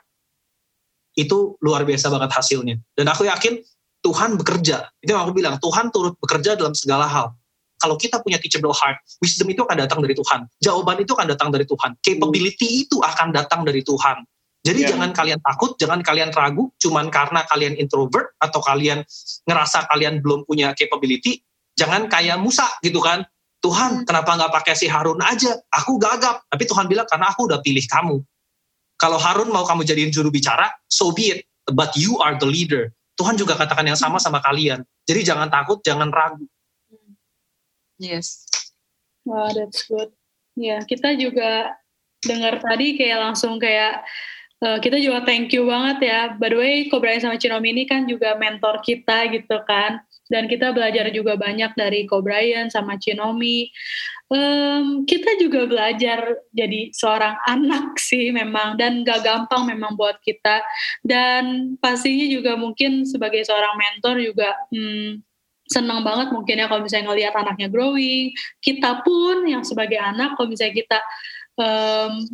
itu luar biasa banget hasilnya. Dan aku yakin Tuhan bekerja. Itu yang aku bilang Tuhan turut bekerja dalam segala hal. Kalau kita punya teachable heart wisdom itu akan datang dari Tuhan. Jawaban itu akan datang dari Tuhan. Capability itu akan datang dari Tuhan jadi Ya. jangan kalian takut jangan kalian ragu cuman karena kalian introvert atau kalian ngerasa kalian belum punya capability jangan kayak Musa gitu kan. Tuhan kenapa nggak pakai si Harun aja? Aku gagap. Tapi Tuhan bilang karena aku udah pilih kamu. Kalau Harun mau kamu jadiin juru bicara so be it. But you are the leader. Tuhan juga katakan yang sama sama kalian. Jadi jangan takut jangan ragu. Yes. Wah, that's good. Ya, kita juga dengar tadi kayak langsung kayak eh, kita juga thank you banget ya. By the way, Ko Brian sama Cinomi ini kan juga mentor kita gitu kan. Dan kita belajar juga banyak dari Ko Brian sama Cinomi. Em, kita juga belajar jadi seorang anak sih memang dan gak gampang memang buat kita dan pastinya juga mungkin sebagai seorang mentor juga hmm, senang banget mungkin ya kalau misalnya ngelihat anaknya growing kita pun yang sebagai anak kalau misalnya kita um,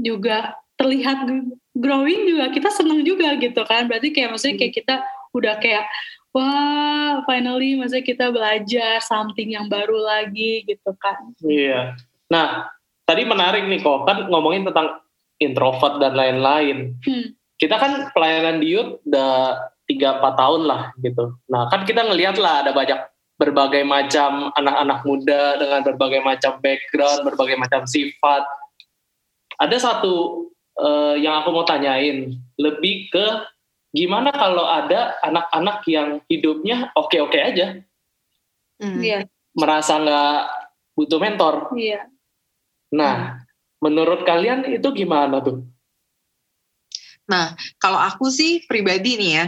juga terlihat growing juga kita seneng juga gitu kan. Berarti kayak maksudnya kayak kita udah kayak wah finally maksudnya kita belajar something yang baru lagi gitu kan. Iya. Nah tadi menarik nih kok kan ngomongin tentang introvert dan lain-lain. Hmm. kita kan pelayanan di youth udah tiga empat tahun lah gitu. Nah kan kita ngelihat lah ada banyak berbagai macam anak-anak muda dengan berbagai macam background berbagai macam sifat. Ada satu uh, yang aku mau tanyain lebih ke gimana kalau ada anak-anak yang hidupnya oke-oke aja, mm. yeah. merasa nggak butuh mentor. Yeah. Nah, mm. menurut kalian itu gimana tuh? Nah, kalau aku sih pribadi nih ya,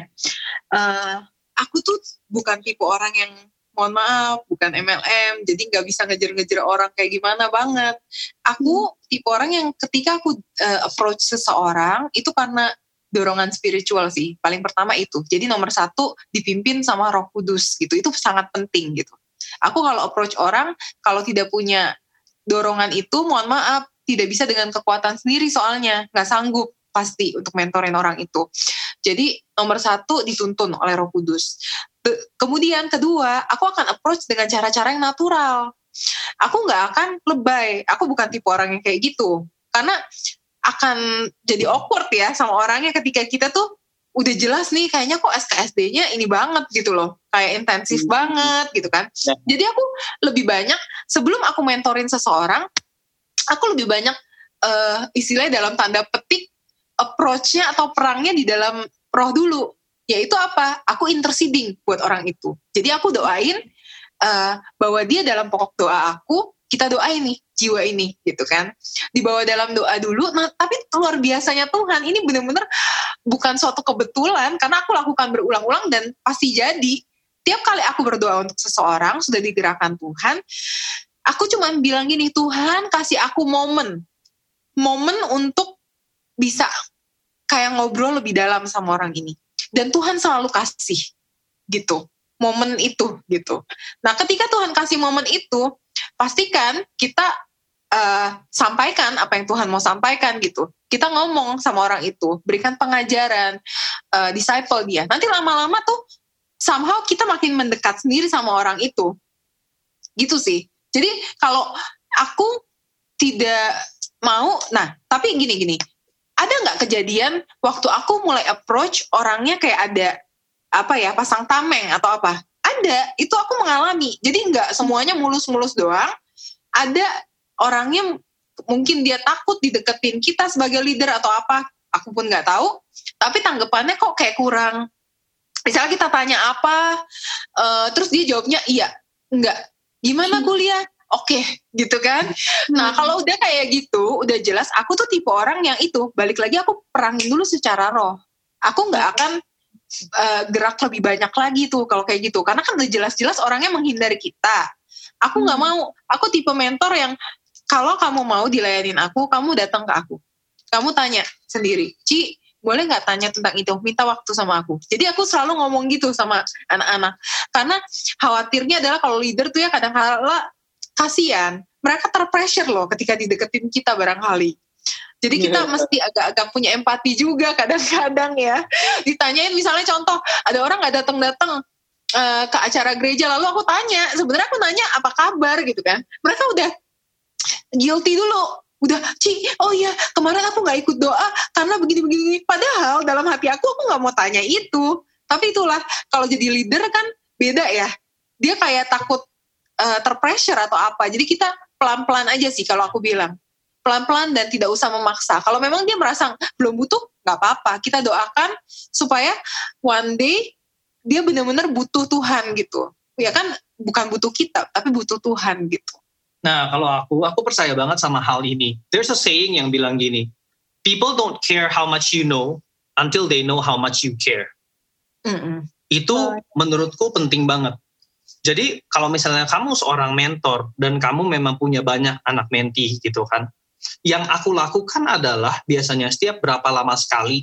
uh, aku tuh bukan tipe orang yang mohon maaf bukan MLM jadi nggak bisa ngejar-ngejar orang kayak gimana banget. Aku hmm. tipe orang yang ketika aku uh, approach seseorang itu karena dorongan spiritual sih paling pertama itu. Jadi nomor satu dipimpin sama Roh Kudus gitu itu sangat penting gitu. Aku kalau approach orang kalau tidak punya dorongan itu mohon maaf tidak bisa dengan kekuatan sendiri soalnya nggak sanggup pasti untuk mentorin orang itu. Jadi nomor satu dituntun oleh Roh Kudus. Kemudian kedua, aku akan approach dengan cara-cara yang natural. Aku nggak akan lebay. Aku bukan tipe orang yang kayak gitu. Karena akan jadi awkward ya sama orangnya ketika kita tuh udah jelas nih kayaknya kok SKSD-nya ini banget gitu loh. Kayak intensif hmm. banget gitu kan. Ya. Jadi aku lebih banyak sebelum aku mentorin seseorang, aku lebih banyak uh, istilahnya dalam tanda petik approach-nya atau perangnya di dalam roh dulu. Yaitu apa? Aku interceding buat orang itu. Jadi aku doain uh, bahwa dia dalam pokok doa aku, kita doain nih jiwa ini gitu kan. Dibawa dalam doa dulu. Nah, tapi luar biasanya Tuhan ini benar-benar bukan suatu kebetulan karena aku lakukan berulang-ulang dan pasti jadi. Tiap kali aku berdoa untuk seseorang sudah digerakkan Tuhan, aku cuma bilang gini, Tuhan kasih aku momen. Momen untuk bisa kayak ngobrol lebih dalam sama orang ini. Dan Tuhan selalu kasih gitu. Momen itu gitu. Nah ketika Tuhan kasih momen itu pastikan kita uh, sampaikan apa yang Tuhan mau sampaikan gitu. Kita ngomong sama orang itu berikan pengajaran uh, disciple dia. Nanti lama-lama tuh somehow kita makin mendekat sendiri sama orang itu. Gitu sih. Jadi kalau aku tidak mau nah tapi gini gini ada nggak kejadian waktu aku mulai approach orangnya kayak ada apa ya pasang tameng atau apa? Ada itu aku mengalami. Jadi nggak semuanya mulus-mulus doang. Ada orangnya mungkin dia takut dideketin kita sebagai leader atau apa aku pun nggak tahu. Tapi tanggapannya kok kayak kurang. Misalnya kita tanya apa uh, terus dia jawabnya iya. Enggak gimana hmm. kuliah oke okay, gitu kan. Nah hmm. kalau udah kayak gitu, udah jelas aku tuh tipe orang yang itu balik lagi aku perangin dulu secara roh. Aku nggak akan uh, gerak lebih banyak lagi tuh kalau kayak gitu, karena kan udah jelas-jelas orangnya menghindari kita. Aku nggak hmm. mau. Aku tipe mentor yang kalau kamu mau dilayanin aku, kamu datang ke aku. Kamu tanya sendiri, Ci, boleh nggak tanya tentang itu minta waktu sama aku jadi aku selalu ngomong gitu sama anak-anak karena khawatirnya adalah kalau leader tuh ya kadang-kala kasihan mereka terpressure loh ketika dideketin kita barangkali. Jadi kita yeah. mesti agak-agak punya empati juga kadang-kadang ya. Ditanyain misalnya contoh ada orang nggak datang-datang uh, ke acara gereja lalu aku tanya sebenarnya aku nanya apa kabar? gitu kan. Mereka udah guilty dulu. Udah Ci, oh iya kemarin aku nggak ikut doa karena begini-begini. Padahal dalam hati aku aku nggak mau tanya itu. Tapi itulah kalau jadi leader kan beda ya. Dia kayak takut uh, terpressure atau apa. Jadi kita pelan-pelan aja sih kalau aku bilang. Pelan-pelan dan tidak usah memaksa. Kalau memang dia merasa belum butuh, nggak apa-apa. Kita doakan supaya one day dia benar-benar butuh Tuhan gitu. Ya kan bukan butuh kita, tapi butuh Tuhan gitu. Nah, kalau aku, aku percaya banget sama hal ini. There's a saying yang bilang gini, people don't care how much you know until they know how much you care. Mm -mm. Itu menurutku penting banget. Jadi kalau misalnya kamu seorang mentor dan kamu memang punya banyak anak menti gitu kan, yang aku lakukan adalah biasanya setiap berapa lama sekali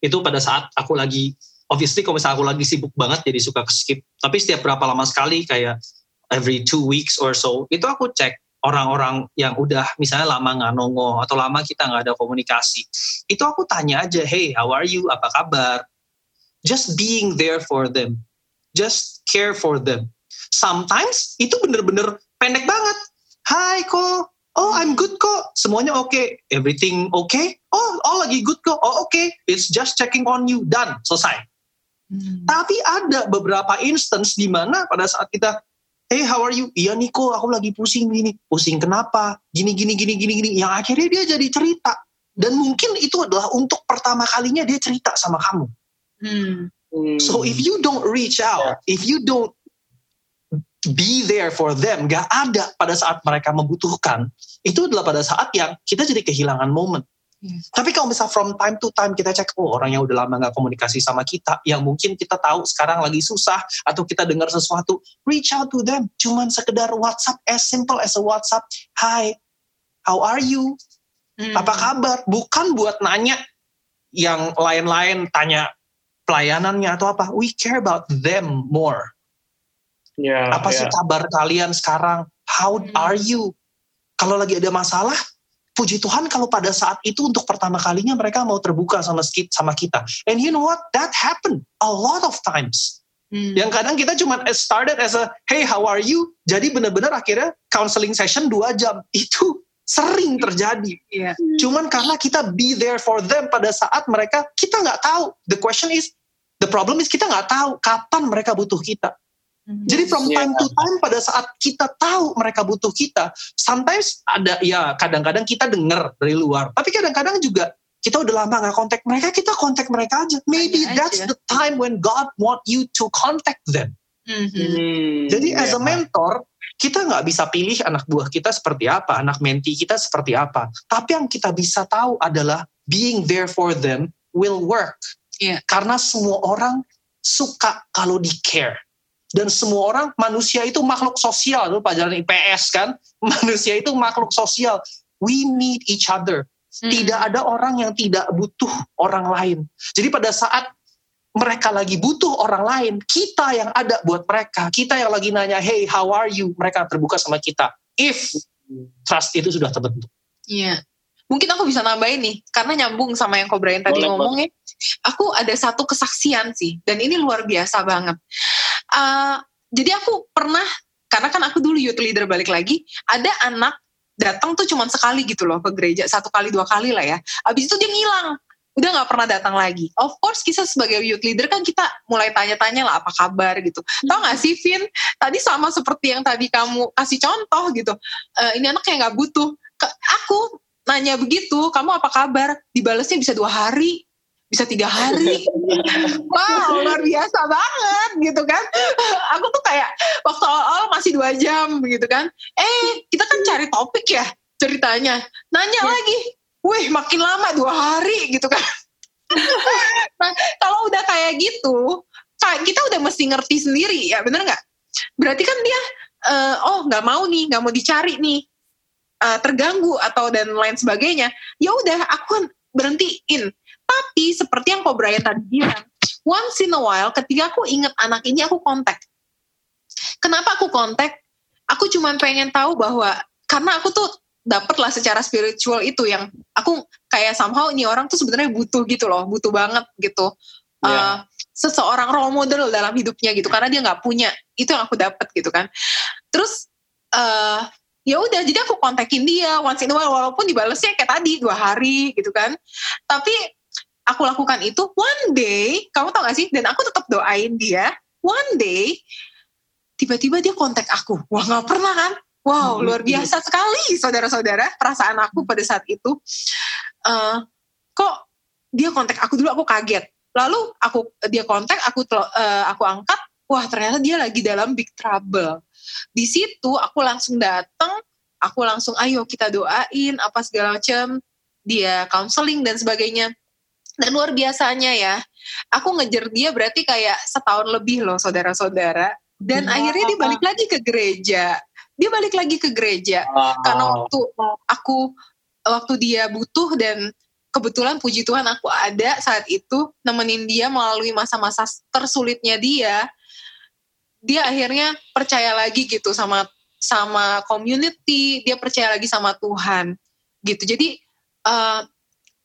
itu pada saat aku lagi obviously kalau misalnya aku lagi sibuk banget jadi suka skip tapi setiap berapa lama sekali kayak every two weeks or so itu aku cek orang-orang yang udah misalnya lama nggak nongol atau lama kita nggak ada komunikasi, itu aku tanya aja, hey, how are you? Apa kabar? Just being there for them, just care for them. Sometimes itu bener-bener pendek banget. Hai kok, oh I'm good kok, semuanya oke, okay. everything okay? Oh, oh lagi good kok, oh oke, okay. it's just checking on you, done, selesai. Hmm. Tapi ada beberapa instance di mana pada saat kita hey how are you? Iya Niko, aku lagi pusing gini. Pusing kenapa? Gini, gini, gini, gini, gini. Yang akhirnya dia jadi cerita. Dan mungkin itu adalah untuk pertama kalinya dia cerita sama kamu. Hmm. So if you don't reach out, yeah. if you don't be there for them, gak ada pada saat mereka membutuhkan, itu adalah pada saat yang kita jadi kehilangan momen. Yes. Tapi kalau misal from time to time kita cek, oh orang yang udah lama nggak komunikasi sama kita, yang mungkin kita tahu sekarang lagi susah, atau kita dengar sesuatu, reach out to them. Cuman sekedar WhatsApp, as simple as a WhatsApp, Hi, how are you? Hmm. Apa kabar? Bukan buat nanya yang lain-lain, tanya pelayanannya atau apa. We care about them more. Yeah, apa yeah. sih kabar kalian sekarang? How hmm. are you? Kalau lagi ada masalah, puji Tuhan kalau pada saat itu untuk pertama kalinya mereka mau terbuka sama sama kita. And you know what? That happened a lot of times. Hmm. Yang kadang kita cuma started as a hey how are you? Jadi benar-benar akhirnya counseling session dua jam itu sering terjadi. Yeah. Cuman karena kita be there for them pada saat mereka kita nggak tahu. The question is the problem is kita nggak tahu kapan mereka butuh kita. Jadi from time to time pada saat kita tahu mereka butuh kita, sometimes ada ya kadang-kadang kita dengar dari luar, tapi kadang-kadang juga kita udah lama nggak kontak mereka, kita kontak mereka aja. Maybe that's aja. the time when God want you to contact them. Mm-hmm. Jadi as a mentor, kita nggak bisa pilih anak buah kita seperti apa, anak menti kita seperti apa. Tapi yang kita bisa tahu adalah being there for them will work. Yeah. Karena semua orang suka kalau di care dan semua orang manusia itu makhluk sosial. Itu pelajaran IPS kan? Manusia itu makhluk sosial. We need each other. Hmm. tidak ada orang yang tidak butuh orang lain. Jadi pada saat mereka lagi butuh orang lain kita yang ada buat mereka. Kita yang lagi nanya hey how are you? Mereka terbuka sama kita. If trust itu sudah terbentuk. Iya. Yeah. mungkin aku bisa nambahin nih karena nyambung sama yang Ko Brian tadi ngomongnya aku ada satu kesaksian sih dan ini luar biasa banget uh, jadi aku pernah karena kan aku dulu youth leader balik lagi ada anak datang tuh cuma sekali gitu loh ke gereja satu kali dua kali lah ya abis itu dia ngilang udah nggak pernah datang lagi. Of course kita sebagai youth leader kan kita mulai tanya-tanya lah apa kabar gitu. Hmm. Tau gak sih Vin, tadi sama seperti yang tadi kamu kasih contoh gitu. Uh, ini anak kayak nggak butuh. Ke, aku nanya begitu, kamu apa kabar? Dibalesnya bisa dua hari, bisa tiga hari. Wow luar biasa banget gitu kan. Aku tuh kayak waktu awal-awal masih dua jam gitu kan. Eh kita kan cari topik ya ceritanya. Nanya ya. lagi wih makin lama dua hari gitu kan. Nah kalau udah kayak gitu kita udah mesti ngerti sendiri ya bener nggak? Berarti kan dia uh, oh nggak mau nih nggak mau dicari nih uh, terganggu atau dan lain sebagainya. Ya udah aku berhentiin tapi seperti yang Ko Brian tadi bilang, once in a while ketika aku inget anak ini aku kontak. Kenapa aku kontak? Aku cuma pengen tahu bahwa karena aku tuh dapet lah secara spiritual itu yang aku kayak somehow ini orang tuh sebenarnya butuh gitu loh, butuh banget gitu. Yeah. Uh, seseorang role model dalam hidupnya gitu karena dia nggak punya itu yang aku dapet gitu kan terus uh, ya udah jadi aku kontakin dia once in a while walaupun dibalesnya kayak tadi dua hari gitu kan tapi aku lakukan itu one day kamu tau gak sih? Dan aku tetap doain dia one day tiba-tiba dia kontak aku. Wah nggak pernah kan? Wow hmm, luar iya. biasa sekali saudara-saudara perasaan aku pada saat itu. Uh, kok dia kontak aku dulu aku kaget. Lalu aku dia kontak aku uh, aku angkat wah ternyata dia lagi dalam big trouble. Di situ aku langsung datang aku langsung ayo kita doain apa segala macam dia counseling dan sebagainya dan luar biasanya ya, aku ngejar dia berarti kayak setahun lebih loh saudara-saudara. Dan wow. akhirnya dia balik lagi ke gereja. Dia balik lagi ke gereja. Wow. Karena waktu aku waktu dia butuh dan kebetulan puji Tuhan aku ada saat itu nemenin dia melalui masa-masa tersulitnya dia. Dia akhirnya percaya lagi gitu sama sama community, dia percaya lagi sama Tuhan gitu. Jadi uh,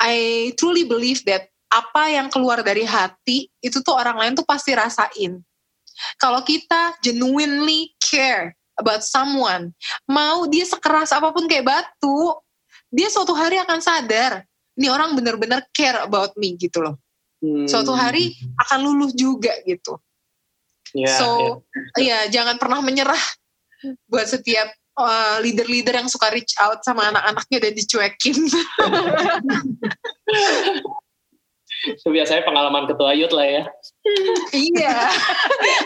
I truly believe that apa yang keluar dari hati itu tuh orang lain tuh pasti rasain. Kalau kita genuinely care about someone, mau dia sekeras apa pun kayak batu, dia suatu hari akan sadar, ini orang benar-benar care about me gitu loh. Hmm. Suatu hari akan luluh juga gitu. Yeah, so, ya yeah. jangan pernah menyerah buat setiap uh, leader-leader yang suka reach out sama anak-anaknya dan dicuekin. Itu biasanya pengalaman ketua youth lah ya. iya.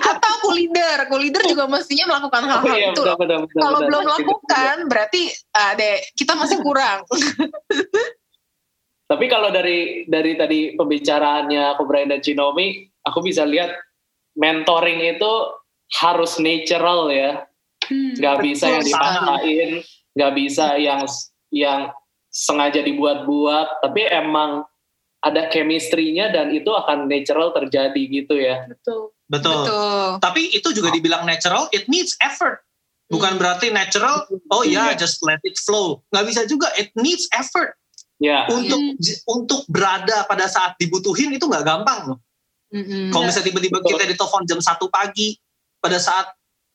Atau aku leader. Aku leader juga mestinya melakukan hal-hal oh, iya, itu. Kalau belum melakukan berarti uh, deh, kita masih kurang. Tapi kalau dari dari tadi pembicaraannya aku Brian dan Cinomi, aku bisa lihat mentoring itu harus natural ya hmm, nggak bisa yang dipaksain nggak bisa yang yang sengaja dibuat-buat tapi emang ada chemistry-nya dan itu akan natural terjadi gitu ya betul betul, betul. tapi itu juga dibilang natural it needs effort bukan hmm. berarti natural oh ya yeah, just let it flow nggak bisa juga it needs effort ya yeah. untuk hmm. untuk berada pada saat dibutuhin itu nggak gampang loh Mm-hmm. Kalau misalnya tiba-tiba kita ditelepon jam satu pagi, pada saat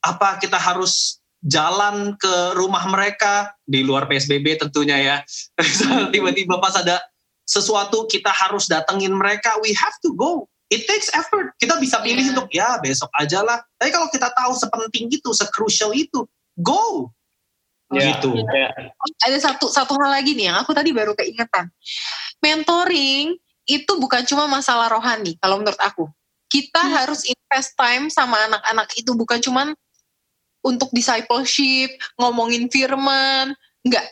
apa kita harus jalan ke rumah mereka di luar PSBB tentunya ya. Tiba-tiba pas ada sesuatu kita harus datengin mereka, we have to go. It takes effort. Kita bisa pilih yeah. untuk ya besok aja lah. Tapi kalau kita tahu sepenting itu, sekrusial itu, go. Yeah. Gitu. Yeah. Ada satu satu hal lagi nih yang aku tadi baru keingetan. Mentoring itu bukan cuma masalah rohani kalau menurut aku. Kita hmm. harus invest time sama anak-anak itu bukan cuma untuk discipleship, ngomongin firman, enggak.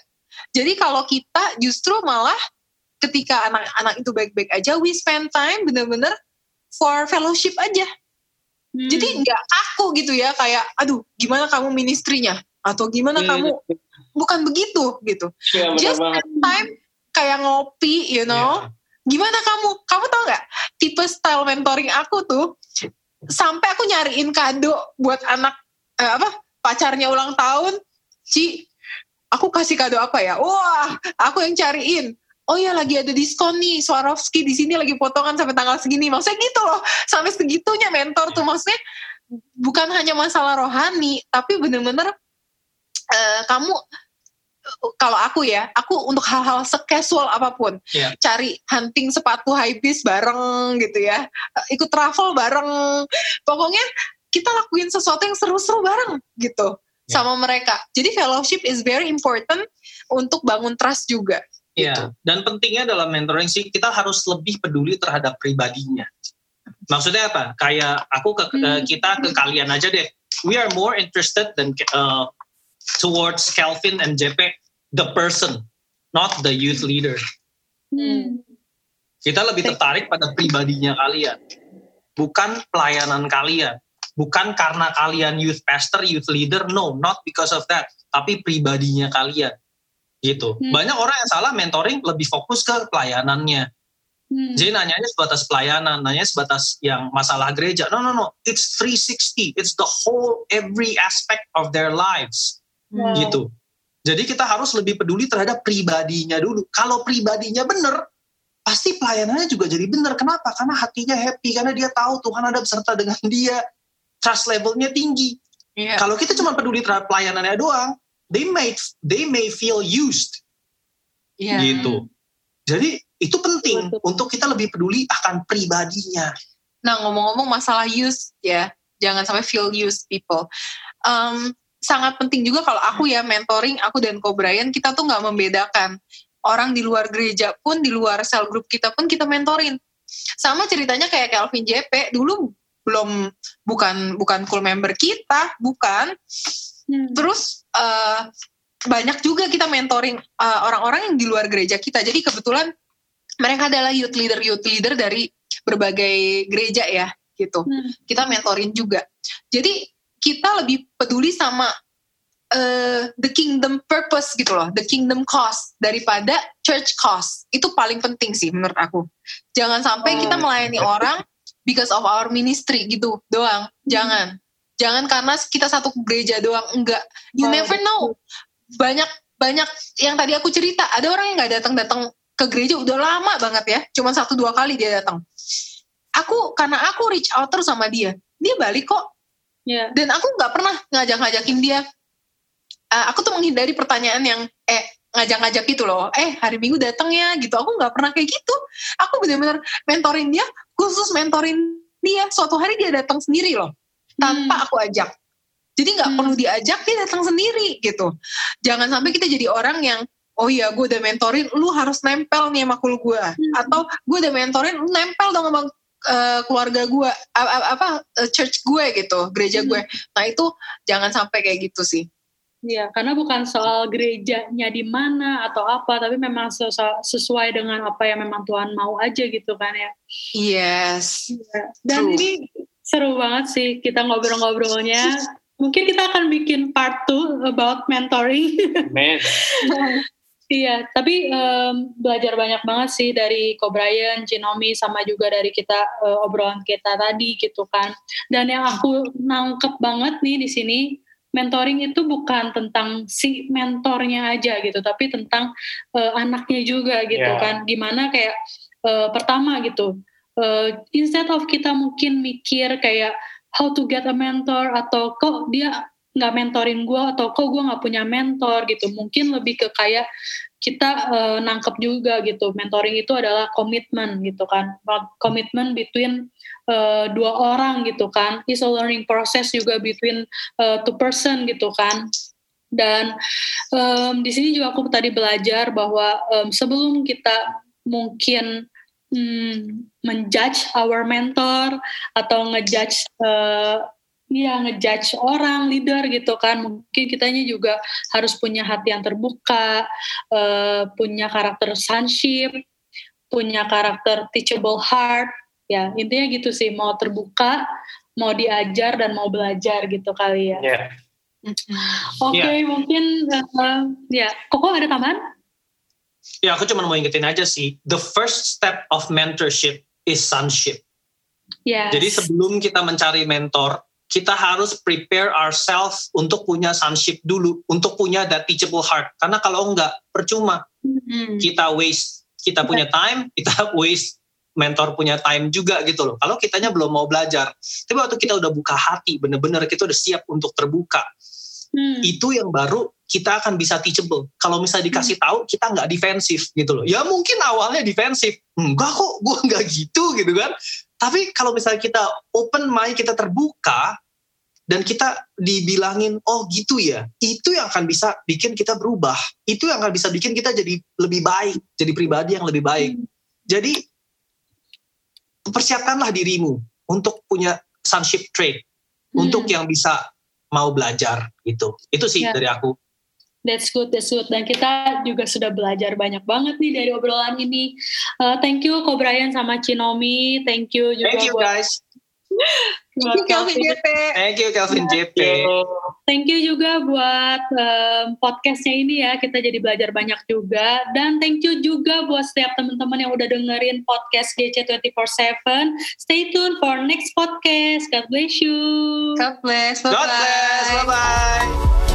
Jadi kalau kita justru malah ketika anak-anak itu baik-baik aja, we spend time bener-bener for fellowship aja. Hmm. Jadi enggak aku gitu ya kayak, aduh gimana kamu ministrinya atau gimana hmm. kamu bukan begitu gitu. Ya, Just spend time kayak ngopi, you know. Yeah. Gimana kamu? Kamu tau nggak tipe style mentoring aku tuh sampai aku nyariin kado buat anak eh, apa pacarnya ulang tahun, Ci, aku kasih kado apa ya? Wah, aku yang cariin. Oh ya lagi ada diskon nih Swarovski di sini lagi potongan sampai tanggal segini. Maksudnya gitu loh, sampai segitunya mentor tuh maksudnya bukan hanya masalah rohani, tapi bener-bener uh, kamu kalau aku ya, aku untuk hal-hal secasual apa pun, yeah. cari hunting sepatu high beast bareng gitu ya, ikut travel bareng, pokoknya kita lakuin sesuatu yang seru-seru bareng gitu yeah. sama mereka. Jadi fellowship is very important untuk bangun trust juga. Iya. Gitu. Dan pentingnya dalam mentoring sih kita harus lebih peduli terhadap pribadinya. Maksudnya apa? Kayak aku ke hmm. kita ke kalian aja deh. We are more interested than uh, towards Kelvin and JP the person, not the youth leader. Hmm. Kita lebih tertarik pada pribadinya kalian, bukan pelayanan kalian bukan karena kalian youth pastor, youth leader, no, not because of that, tapi pribadinya kalian. Gitu. Hmm. Banyak orang yang salah mentoring lebih fokus ke pelayanannya. Hmm. Jadi nanyanya sebatas pelayanan, nanya sebatas yang masalah gereja. No, no, no. It's 360. It's the whole, every aspect of their lives. Wow. Gitu. Jadi kita harus lebih peduli terhadap pribadinya dulu. Kalau pribadinya benar, pasti pelayanannya juga jadi benar. Kenapa? Karena hatinya happy, karena dia tahu Tuhan ada beserta dengan dia trust levelnya tinggi. Yeah. Kalau kita cuma peduli terhadap pelayanannya doang, they may they may feel used. Yeah. Gitu. Jadi itu penting Betul. untuk kita lebih peduli akan pribadinya. Nah ngomong-ngomong masalah use ya, jangan sampai feel used people. Um, sangat penting juga kalau aku ya mentoring aku dan Ko Brian kita tuh nggak membedakan orang di luar gereja pun di luar sel group kita pun kita mentorin sama ceritanya kayak Kelvin JP dulu belum bukan bukan full member kita bukan hmm. terus uh, banyak juga kita mentoring uh, orang-orang yang di luar gereja kita jadi kebetulan mereka adalah youth leader youth leader dari berbagai gereja ya gitu hmm. kita mentoring juga jadi kita lebih peduli sama uh, the kingdom purpose gitu loh, the kingdom cause daripada church cause. Itu paling penting sih menurut aku. Jangan sampai kita oh, melayani orang because of our ministry gitu doang. Jangan. jangan karena kita satu gereja doang enggak. You Oh, never know. Banyak banyak yang tadi aku cerita. Ada orang yang nggak datang datang ke gereja udah lama banget ya. Cuma satu dua kali dia datang. Aku karena aku reach out terus sama dia dia balik kok. Ya. dan aku nggak pernah ngajak-ngajakin dia. Eh, aku tuh menghindari pertanyaan yang eh ngajak-ngajak gitu loh. Eh hari minggu datang ya gitu. Aku nggak pernah kayak gitu. Aku benar-benar mentorin dia khusus mentorin dia suatu hari dia datang sendiri loh tanpa aku ajak. Jadi nggak Hmm. perlu diajak dia datang sendiri gitu. Jangan sampai kita jadi orang yang oh iya gue udah mentorin lu harus nempel nih sama kul gue atau gue udah mentorin lu nempel dong sama eh, keluarga gue a- a- apa eh, church gue gitu gereja gue nah itu jangan sampai kayak gitu sih Iya, karena bukan soal gerejanya di mana atau apa, tapi memang sesu- sesuai dengan apa yang memang Tuhan mau aja gitu kan ya. yes Dan True. ini seru banget sih kita ngobrol-ngobrolnya. Mungkin kita akan bikin part 2 about mentoring. Men, iya, tapi em, belajar banyak banget sih dari Ko Brian, Cinomi, sama juga dari kita eh, obrolan kita tadi gitu kan. Dan yang aku nangkep banget nih di sini, mentoring itu bukan tentang si mentornya aja gitu, tapi tentang eh, anaknya juga gitu Yeah. kan. Gimana kayak eh, pertama gitu, eh, instead of kita mungkin mikir kayak how to get a mentor atau kok dia nggak mentorin gue atau kok gue nggak punya mentor gitu, mungkin lebih ke kayak kita eh, nangkep juga gitu. Mentoring itu adalah komitmen gitu kan. Komitmen between eh, dua orang gitu kan. Is a learning process juga between eh, two person gitu kan. Dan em, di sini juga aku tadi belajar bahwa em, sebelum kita mungkin hmm, menjudge our mentor atau ngejudge ya ngejudge orang leader gitu kan. Mungkin kitanya juga harus punya hati yang terbuka eh, punya karakter sonship punya karakter teachable heart. Ya intinya gitu sih mau terbuka mau diajar dan mau belajar gitu kali ya. Ya. oke mungkin eh, ya. Koko ada tambahan? Ya aku cuma mau ingetin aja sih, the first step of mentorship is sonship. ya Jadi sebelum kita mencari mentor, kita harus prepare ourselves untuk punya sonship dulu, untuk punya that teachable heart. Karena kalau enggak, percuma. Hmm. Kita waste, kita punya time, kita waste mentor punya time juga gitu loh. Kalau kitanya belum mau belajar. Tapi waktu kita udah buka hati, bener-bener kita udah siap untuk terbuka. Hmm. Itu yang baru kita akan bisa teachable. Kalau misalnya dikasih tahu, kita nggak defensif gitu loh. Ya mungkin awalnya defensif. Enggak kok, gue nggak gitu gitu kan. Tapi kalau misalnya kita open mind, kita terbuka, dan kita dibilangin, oh gitu ya, itu yang akan bisa bikin kita berubah. Itu yang akan bisa bikin kita jadi lebih baik, jadi pribadi yang lebih baik. Jadi, persiapkanlah dirimu untuk punya sonship trait, Hmm. untuk yang bisa mau belajar gitu. Itu sih Ya. dari aku. That's good, that's good. Dan kita juga sudah belajar banyak banget nih dari obrolan ini. Uh, thank you Ko Brian sama Cinomi. Thank you juga Thank you buat, guys. Thank you, Kelvin. JP. Thank you Kelvin JP. Thank you juga buat um, podcastnya ini ya. Kita jadi belajar banyak juga. Dan thank you juga buat setiap teman-teman yang udah dengerin podcast GC 24/7. Stay tuned for next podcast. God bless you. God bless. God Bye-bye. bless. Bye bye.